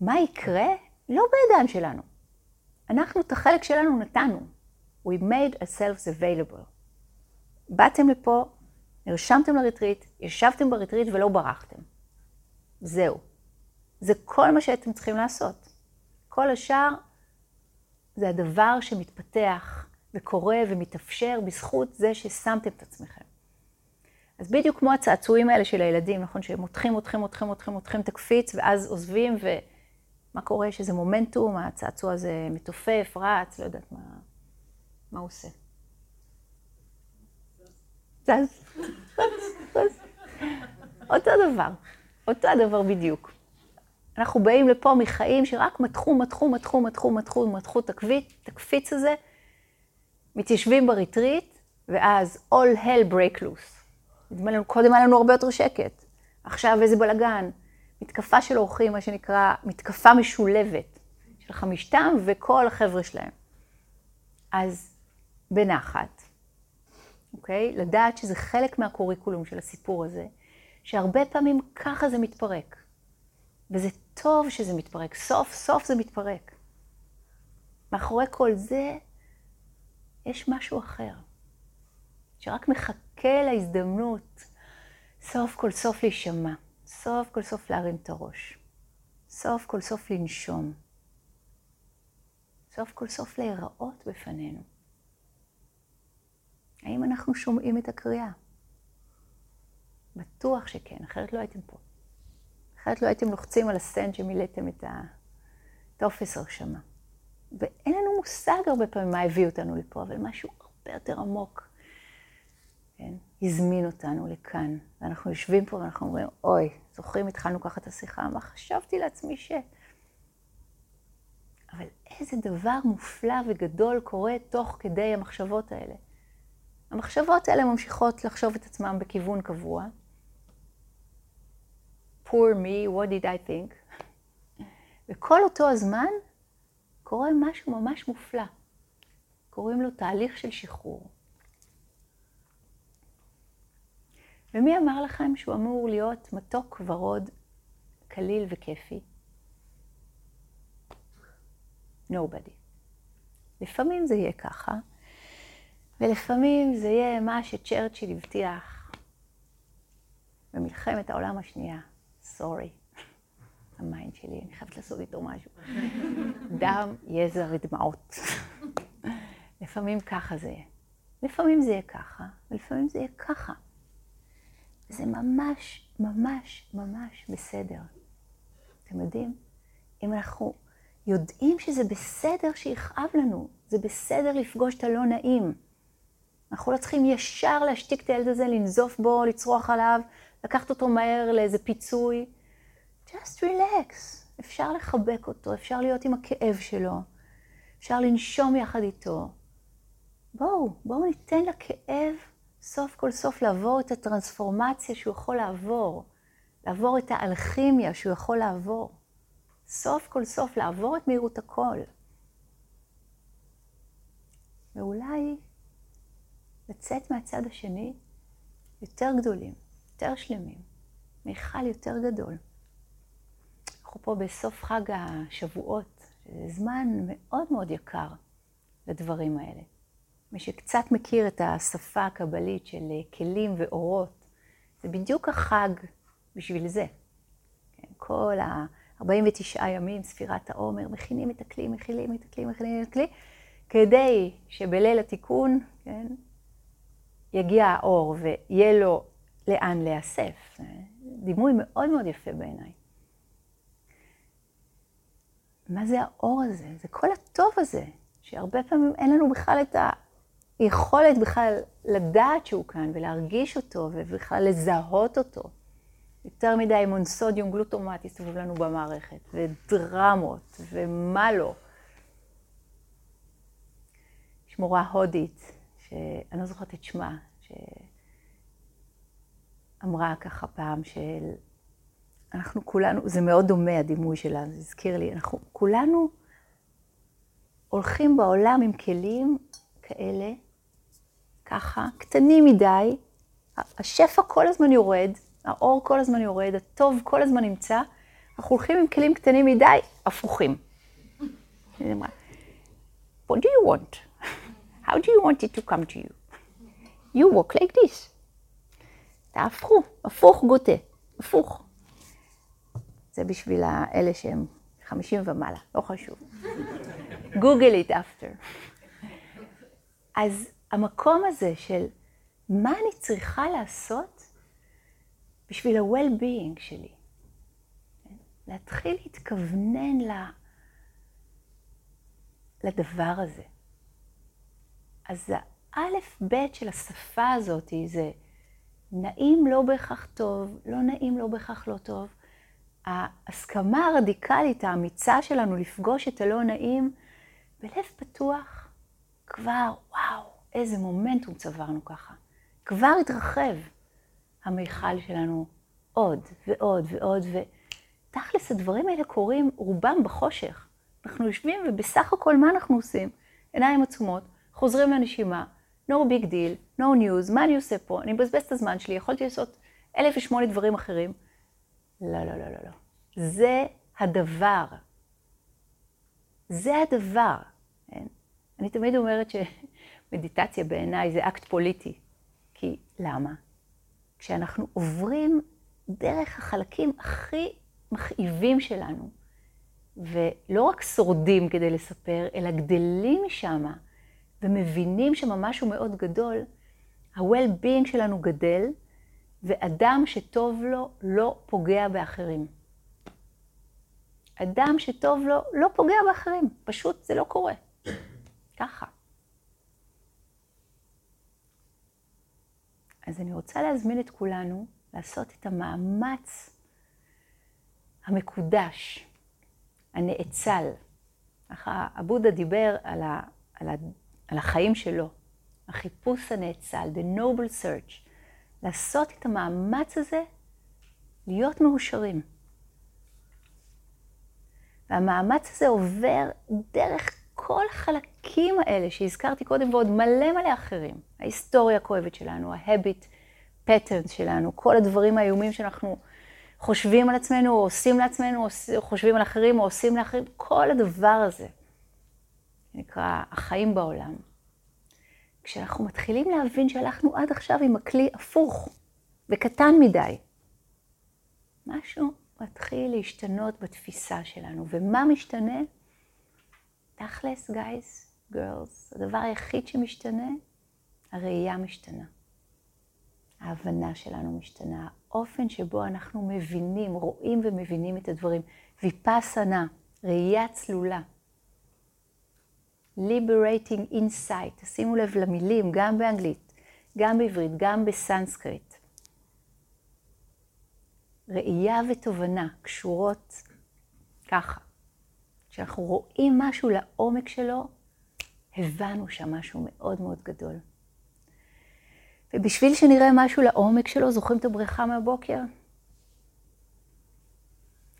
מה יקרה? לא בידיים שלנו. אנחנו את החלק שלנו נתנו. We made ourselves available. באתם לפה, נרשמתם לריטריט, ישבתם בריטריט ולא ברחתם. זהו. זה כל מה שאתם צריכים לעשות. כל השאר זה הדבר שמתפתח וקורה ומתאפשר בזכות זה ששמתם את עצמכם. אז בדיוק כמו הצעצועים האלה של הילדים, נכון? שהם מותחים, מותחים, מותחים, מותחים, את הקפיץ, ואז עוזבים, ומה קורה? יש איזה מומנטום, הצעצוע הזה מתופף, רץ, לא יודעת מה, מה הוא עושה. זז, זז, אותו דבר, אותו הדבר בדיוק. אנחנו באים לפה מחיים שרק מתחו, מתחו, מתחו, מתחו, מתחו, מתחו את הקפיץ הזה, מתיישבים בריטריט, ואז all hell break loose. נדמה לנו, קודם היה לנו הרבה יותר שקט. עכשיו איזה בלאגן. מתקפה של אורחים, מה שנקרא, מתקפה משולבת של חמישתם וכל החבר'ה שלהם. אז בנחת, אוקיי? לדעת שזה חלק מהקוריקולום של הסיפור הזה, שהרבה פעמים ככה זה מתפרק. וזה טוב שזה מתפרק, סוף סוף זה מתפרק. מאחורי כל זה יש משהו אחר, שרק מחכה להזדמנות סוף כל סוף להישמע, סוף כל סוף להרים את הראש, סוף כל סוף לנשום, סוף כל סוף להיראות בפנינו. האם אנחנו שומעים את הקריאה? בטוח שכן, אחרת לא הייתם פה. אחרת לא הייתם לוחצים על הסנד שמילאתם את הטופס הרשמה. ואין לנו מושג הרבה פעמים מה הביא אותנו לפה, אבל משהו הרבה יותר עמוק, כן, הזמין אותנו לכאן. ואנחנו יושבים פה ואנחנו אומרים, אוי, זוכרים, התחלנו ככה את השיחה, מה חשבתי לעצמי ש... אבל איזה דבר מופלא וגדול קורה תוך כדי המחשבות האלה. המחשבות האלה ממשיכות לחשוב את עצמם בכיוון קבוע, poor me, what did I think? וכל אותו הזמן קורה משהו ממש מופלא. קוראים לו תהליך של שחרור. ומי אמר לכם שהוא אמור להיות מתוק ורוד, קליל וכיפי? nobody. לפעמים זה יהיה ככה, ולפעמים זה יהיה מה שצ'רצ'יל הבטיח במלחמת העולם השנייה. sorry, ה mind שלי, אני חייבת לעשות איתו משהו. דם, יזע ודמעות. לפעמים ככה זה יהיה. לפעמים זה יהיה ככה, ולפעמים זה יהיה ככה. זה ממש, ממש, ממש בסדר. אתם יודעים? אם אנחנו יודעים שזה בסדר שיכאב לנו, זה בסדר לפגוש את הלא נעים. אנחנו לא צריכים ישר להשתיק את הילד הזה, לנזוף בו, לצרוח עליו, לקחת אותו מהר לאיזה פיצוי. just relax. אפשר לחבק אותו, אפשר להיות עם הכאב שלו, אפשר לנשום יחד איתו. בואו, בואו ניתן לכאב סוף כל סוף לעבור את הטרנספורמציה שהוא יכול לעבור, לעבור את האלכימיה שהוא יכול לעבור. סוף כל סוף לעבור את מהירות הכל. ואולי לצאת מהצד השני יותר גדולים, יותר שלמים, מיכל יותר גדול. אנחנו פה בסוף חג השבועות, שזה זמן מאוד מאוד יקר לדברים האלה. מי שקצת מכיר את השפה הקבלית של כלים ואורות, זה בדיוק החג בשביל זה. כן, כל ה-49 ימים, ספירת העומר, מכינים את הכלי, מכילים את הכלי, מכינים את הכלי, כדי שבליל התיקון, כן, יגיע האור ויהיה לו לאן להיאסף. דימוי מאוד מאוד יפה בעיניי. מה זה האור הזה? זה כל הטוב הזה, שהרבה פעמים אין לנו בכלל את היכולת בכלל לדעת שהוא כאן ולהרגיש אותו ובכלל לזהות אותו. יותר מדי מונסודיום גלוטומט יסתובב לנו במערכת, ודרמות, ומה לא. יש מורה הודית, שאני לא זוכרת את שמה, שאמרה ככה פעם של... כולנו, זה מאוד דומה הדימוי שלה, זה הזכיר לי, אנחנו כולנו הולכים בעולם עם כלים כאלה, ככה, קטנים מדי, השפע כל הזמן יורד, האור כל הזמן יורד, הטוב כל הזמן נמצא, אנחנו הולכים עם כלים קטנים מדי, הפוכים. What do you want? How do you want it to come to you? You walk like this. תהפכו, הפוך גוטה, הפוך. זה בשביל האלה שהם 50 ומעלה, לא חשוב. גוגל it after. אז המקום הזה של מה אני צריכה לעשות בשביל ה-well-being שלי. להתחיל להתכוונן לדבר הזה. אז האלף-בית של השפה הזאת זה נעים לא בהכרח טוב, לא נעים לא בהכרח לא טוב. ההסכמה הרדיקלית, האמיצה שלנו לפגוש את הלא נעים, בלב פתוח, כבר, וואו, איזה מומנטום צברנו ככה. כבר התרחב המיכל שלנו עוד ועוד ועוד, ותכלס הדברים האלה קורים רובם בחושך. אנחנו יושבים ובסך הכל מה אנחנו עושים? עיניים עצומות, חוזרים לנשימה, no big deal, no news, מה אני עושה פה? אני מבזבז את הזמן שלי, יכולתי לעשות אלף ושמונה דברים אחרים. לא, לא, לא, לא, לא. זה הדבר. זה הדבר. כן? אני תמיד אומרת שמדיטציה בעיניי זה אקט פוליטי. כי למה? כשאנחנו עוברים דרך החלקים הכי מכאיבים שלנו, ולא רק שורדים כדי לספר, אלא גדלים משם ומבינים שם משהו מאוד גדול, ה-well-being שלנו גדל, ואדם שטוב לו לא פוגע באחרים. אדם שטוב לו לא פוגע באחרים, פשוט זה לא קורה. ככה. אז אני רוצה להזמין את כולנו לעשות את המאמץ המקודש, הנאצל. הבודה דיבר על, ה, על, ה, על החיים שלו, החיפוש הנאצל, the noble search, לעשות את המאמץ הזה להיות מאושרים. והמאמץ הזה עובר דרך כל החלקים האלה שהזכרתי קודם ועוד מלא מלא אחרים. ההיסטוריה הכואבת שלנו, ה-habit patterns שלנו, כל הדברים האיומים שאנחנו חושבים על עצמנו או עושים לעצמנו, או חושבים על אחרים או עושים לאחרים, כל הדבר הזה נקרא החיים בעולם. כשאנחנו מתחילים להבין שהלכנו עד עכשיו עם הכלי הפוך וקטן מדי, משהו מתחיל להשתנות בתפיסה שלנו. ומה משתנה? תכלס, גייז, גרלס, הדבר היחיד שמשתנה, הראייה משתנה. ההבנה שלנו משתנה, האופן שבו אנחנו מבינים, רואים ומבינים את הדברים. ויפאסנה, ראייה צלולה. Liberating Insight, תשימו לב למילים, גם באנגלית, גם בעברית, גם בסנסקריט. ראייה ותובנה קשורות ככה. כשאנחנו רואים משהו לעומק שלו, הבנו שם משהו מאוד מאוד גדול. ובשביל שנראה משהו לעומק שלו, זוכרים את הבריכה מהבוקר?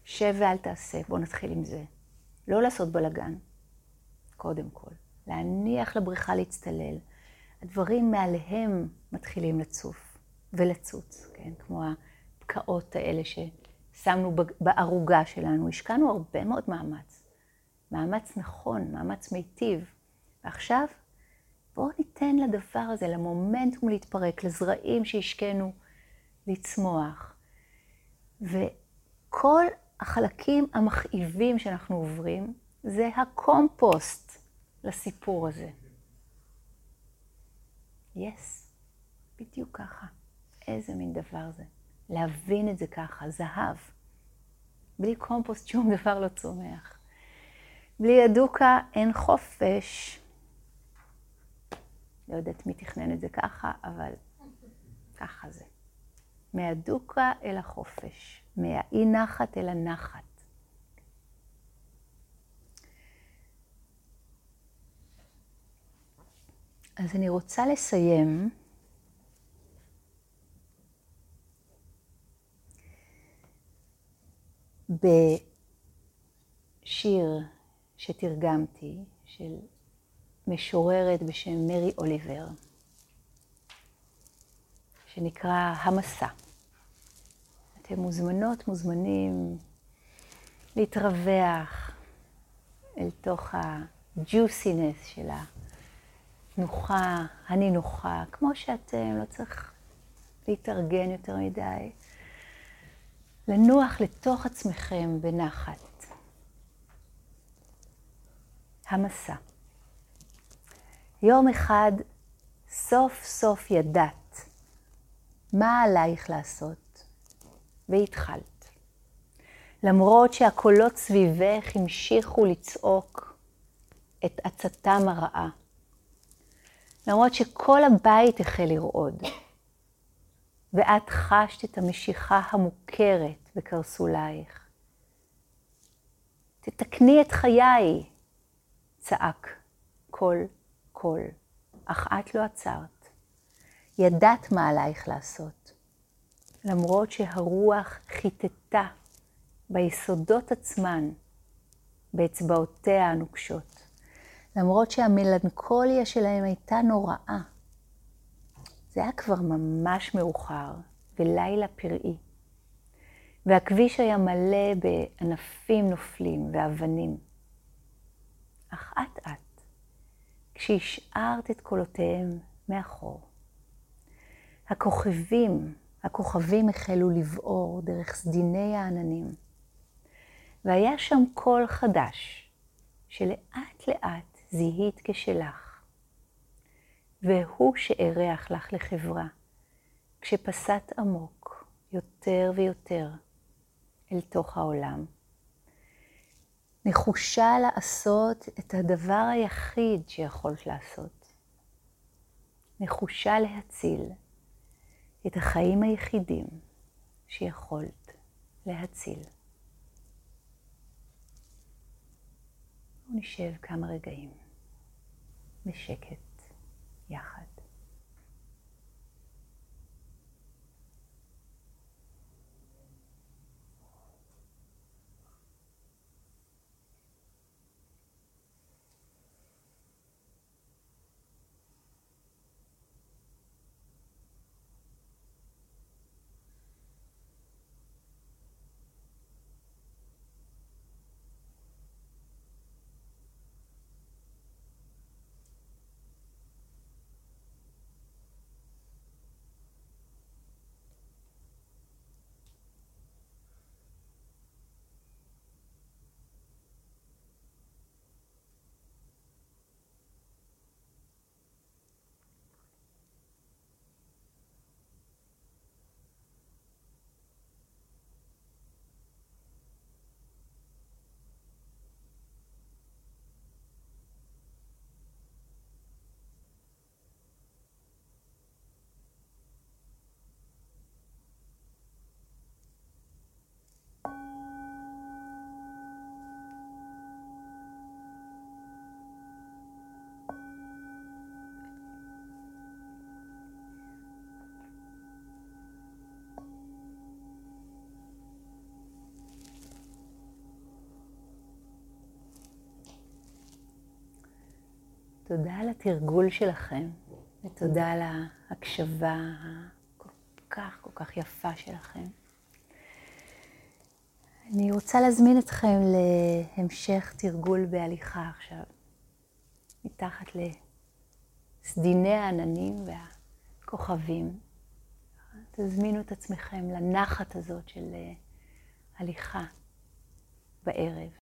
שב ואל תעשה, בואו נתחיל עם זה. לא לעשות בלאגן, קודם כל. להניח לבריכה להצטלל. הדברים מעליהם מתחילים לצוף ולצוץ, כן? כמו הפקעות האלה ששמנו בערוגה שלנו. השקענו הרבה מאוד מאמץ. מאמץ נכון, מאמץ מיטיב. ועכשיו, בואו ניתן לדבר הזה, למומנטום להתפרק, לזרעים שהשקענו לצמוח. וכל החלקים המכאיבים שאנחנו עוברים, זה הקומפוסט לסיפור הזה. יס, yes, בדיוק ככה. איזה מין דבר זה. להבין את זה ככה, זהב. בלי קומפוסט שום דבר לא צומח. בלי ידוקה אין חופש. לא יודעת מי תכנן את זה ככה, אבל ככה זה. מהדוקה אל החופש, מהאי נחת אל הנחת. אז אני רוצה לסיים בשיר שתרגמתי, של משוררת בשם מרי אוליבר, שנקרא המסע. אתם מוזמנות, מוזמנים להתרווח אל תוך הג'וסינס של התנוחה, הנינוחה, כמו שאתם, לא צריך להתארגן יותר מדי. לנוח לתוך עצמכם בנחת. המסע. יום אחד סוף סוף ידעת מה עלייך לעשות, והתחלת. למרות שהקולות סביבך המשיכו לצעוק את עצתם הרעה. למרות שכל הבית החל לרעוד. ואת חשת את המשיכה המוכרת בקרסולייך. תתקני את חיי, צעק קול קול, אך את לא עצרת. ידעת מה עלייך לעשות, למרות שהרוח חיטטה ביסודות עצמן, באצבעותיה הנוקשות, למרות שהמלנכוליה שלהם הייתה נוראה. זה היה כבר ממש מאוחר, ולילה פראי. והכביש היה מלא בענפים נופלים ואבנים. אך אט-אט, כשהשארת את קולותיהם מאחור, הכוכבים, הכוכבים החלו לבעור דרך סדיני העננים, והיה שם קול חדש, שלאט לאט זיהית כשלך. והוא שאירח לך לחברה, כשפסעת עמוק יותר ויותר אל תוך העולם. נחושה לעשות את הדבר היחיד שיכולת לעשות. נחושה להציל את החיים היחידים שיכולת להציל. נשב כמה רגעים בשקט. יחד. תודה על התרגול שלכם, ותודה על ההקשבה הכל כך כל כך יפה שלכם. אני רוצה להזמין אתכם להמשך תרגול בהליכה עכשיו, מתחת לסדיני העננים והכוכבים. תזמינו את עצמכם לנחת הזאת של הליכה בערב.